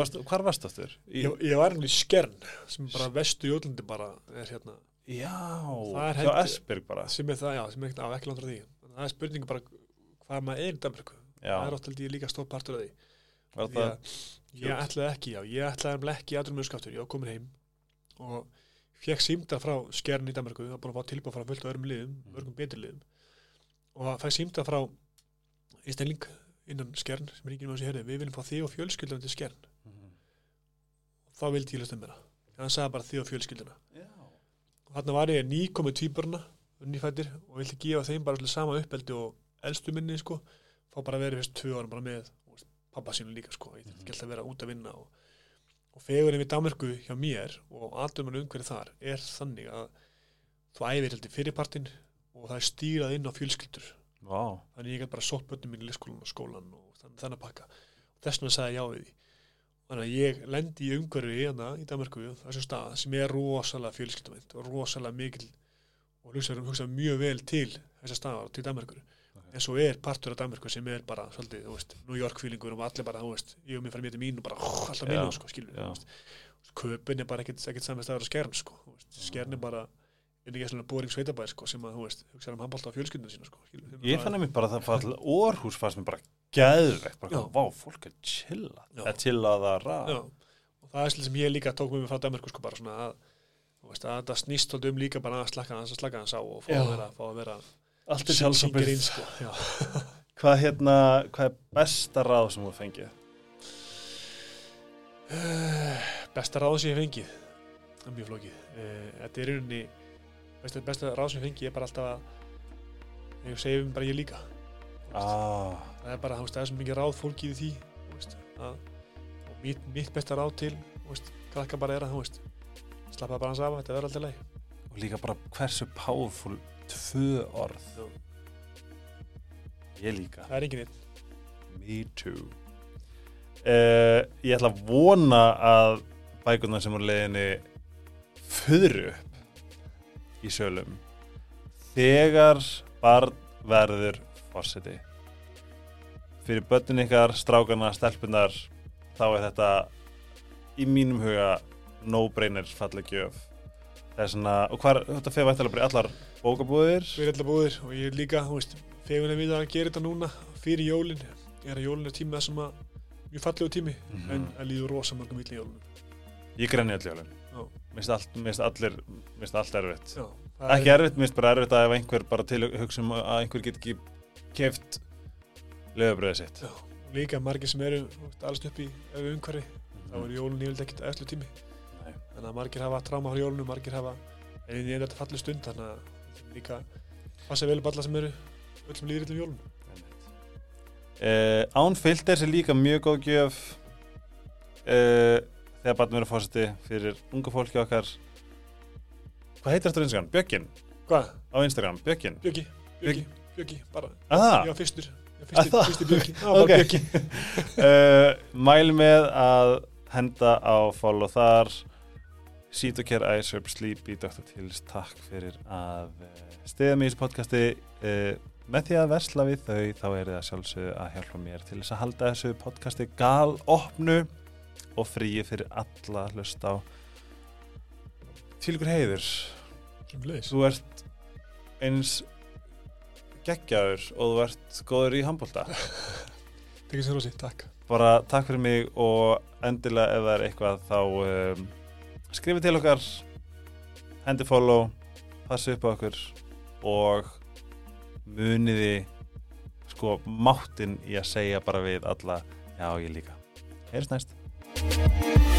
varst, hvar varst aftur? Í, Ég, ég var einhvern í skern sem bara vestu jótlandi bara er hérna, já, Það er hjá Esbjörg bara. sem er það, já, sem er ekki, á, ekki langt frá því. Það er spurning bara hvað maður er í Danmörku. já, Það er ég líka stór partur af því. var það, að Ég ætlaði ekki, já, ég ætlaði nefnilega ekki í aðrumjöðskaptur, ég var komin heim og fekk símda frá skern í Danmarku, það búin að fá tilbúið frá fullt á öðrum liðum, örgum betri liðum. Og það fæði símda frá Íslandling innan skern sem ringir með þessi herri, við viljum fá þig og fjölskyldan til skern Mhm. og þá vildi ég hlusta um mér það hann sagði bara þig og fjölskylduna. Já, og þarna var ég nýkomið tvíburna nýfættir og vildi gefa þeim bara sama uppeldi og elstu minni sko, fá bara vera fyrst tvö ára bara með veist, pappa sínu líka sko, ég þurfti ekki alltaf að vera út að vinna og, og fegurinn við Danmarku hjá mér og aðdöman umhverju þar er þannig að þú æfir heldur fyrirpartin og það er stýrað inn á fjölskyldur Vá, þannig ég gæti bara sótt börnum mín í leikskólan og skólan og þannig, þannig að pakka. Og þess vegna sagði ég já við því. Þannig að ég lendi í umhverfi hérna í Danmarku þessum stað sem er rosalega fjölskyldumint og rosalega mikil og hugsa, hugsa mjög vel til þessa staðar til Danmarkur en svo er partur af Danmarku sem er bara svolítið, þú veist, New York feelingur og allir bara, þú veist, ég og mér fara mér til mín og bara alltaf Já, mínu, sko, skilur köpun er bara ekkert, staðar á skern, sko, skern er bara inn í svona boring sveitabæð, sko, sem að, þú veist, hugsa um handbólta á fjölskyldinu sína, sko, ég fann að mér bara að það fara til orhús fannst mér bara gæðvegt bara, vá, fólk er chilla Já. eða chillaðara Já, og það er svolítið sem ég líka tók með mig frá Danmarku sko bara svona að, þú veist, að það snýst um líka bara að slaka hans að slaka hans á og fá að vera, fá að vera allt er sjálfsambyrð sko. Hvað hérna, hvað er besta ráð sem þú fengið? Besta ráð sem ég fengið? Það er mjög flókið. Eh, þetta er í rauninni besta, besta ráð sem ég fengið er bara alltaf að ég segi um bara ég líka. Ah, það er bara, það er svo mikið ráð fólkið í því veist, að, og mitt, mitt besta ráð til veist, krakka bara er að, veist slappa bara hans af, þetta verður alltaf leið og líka bara hversu powerful tvö orð. Já. ég líka. Það er enginn einn. Me too. Uh, Ég ætla að vona að bækurnar sem úr leiðinni föðru upp í sölum þegar barn verður fórseti fyrir börnin ykkar, strákarna, stelpunar þá er þetta í mínum huga no-brainer falleg gjöf það er svona, og hvar, þetta vættalega bara í allar bókabúðir Við erum alltaf búðir og ég er líka, þú veist, fegun að við að gera þetta núna fyrir jólin. Ég er að jólin er tími það sem að mjög fallegu tími, Mhm. en að líður rosa mörgum milli jólunum. Ég grenni öll jólin Finnst allir, mér finnst allt erfitt Já, Ekki erfitt, mér finnst bara erfitt að ef einhver bara til hugsa um að einhver get ekki keft lögabröðið sitt Já, líka margir sem eru alls upp í umhverfi, þá er jólun yfirleitt ekkert eftir tími. Nei. Þannig að margir hafa tráma á jólunum, margir hafa, en ég er þetta fallið stund, þannig að líka passa vel upp alla sem eru, öll sem líður illum jólunum. uh, Án filters er líka mjög góð gjöf uh, þegar barnum verður fórseti fyrir unga fólki okkar Hvað heitir þetta á Instagram? Bjögin Hvað? á Instagram, Bjögin Bjöggi, Bjöggi, Bjöggi, bara. Aha. Já, fyrstur. Já, Ah, fyrstur, það? fyrstur Bjöggi. Já, bara Ok. Bjöggi. uh, Mæl með að henda á follow þar Seat og Care iSerp Sleepy Dr. Tills, takk fyrir að uh, stiða mig í þessu podcasti uh, með því að versla við þau þá er það sjálfsögðu að hjálpa mér til þess að halda þessu podcasti gal opnu og fríi fyrir alla að hlusta á til ykkur heiður þú ert eins geggjaður og þú ert góður í handbólta Tekið sér sig, takk. bara takk fyrir mig og endilega ef það er eitthvað þá um, skrifið til okkar hendi follow passi upp á okkur og muniði sko máttinn í að segja bara við alla. Já ég líka. Heyrst næst Música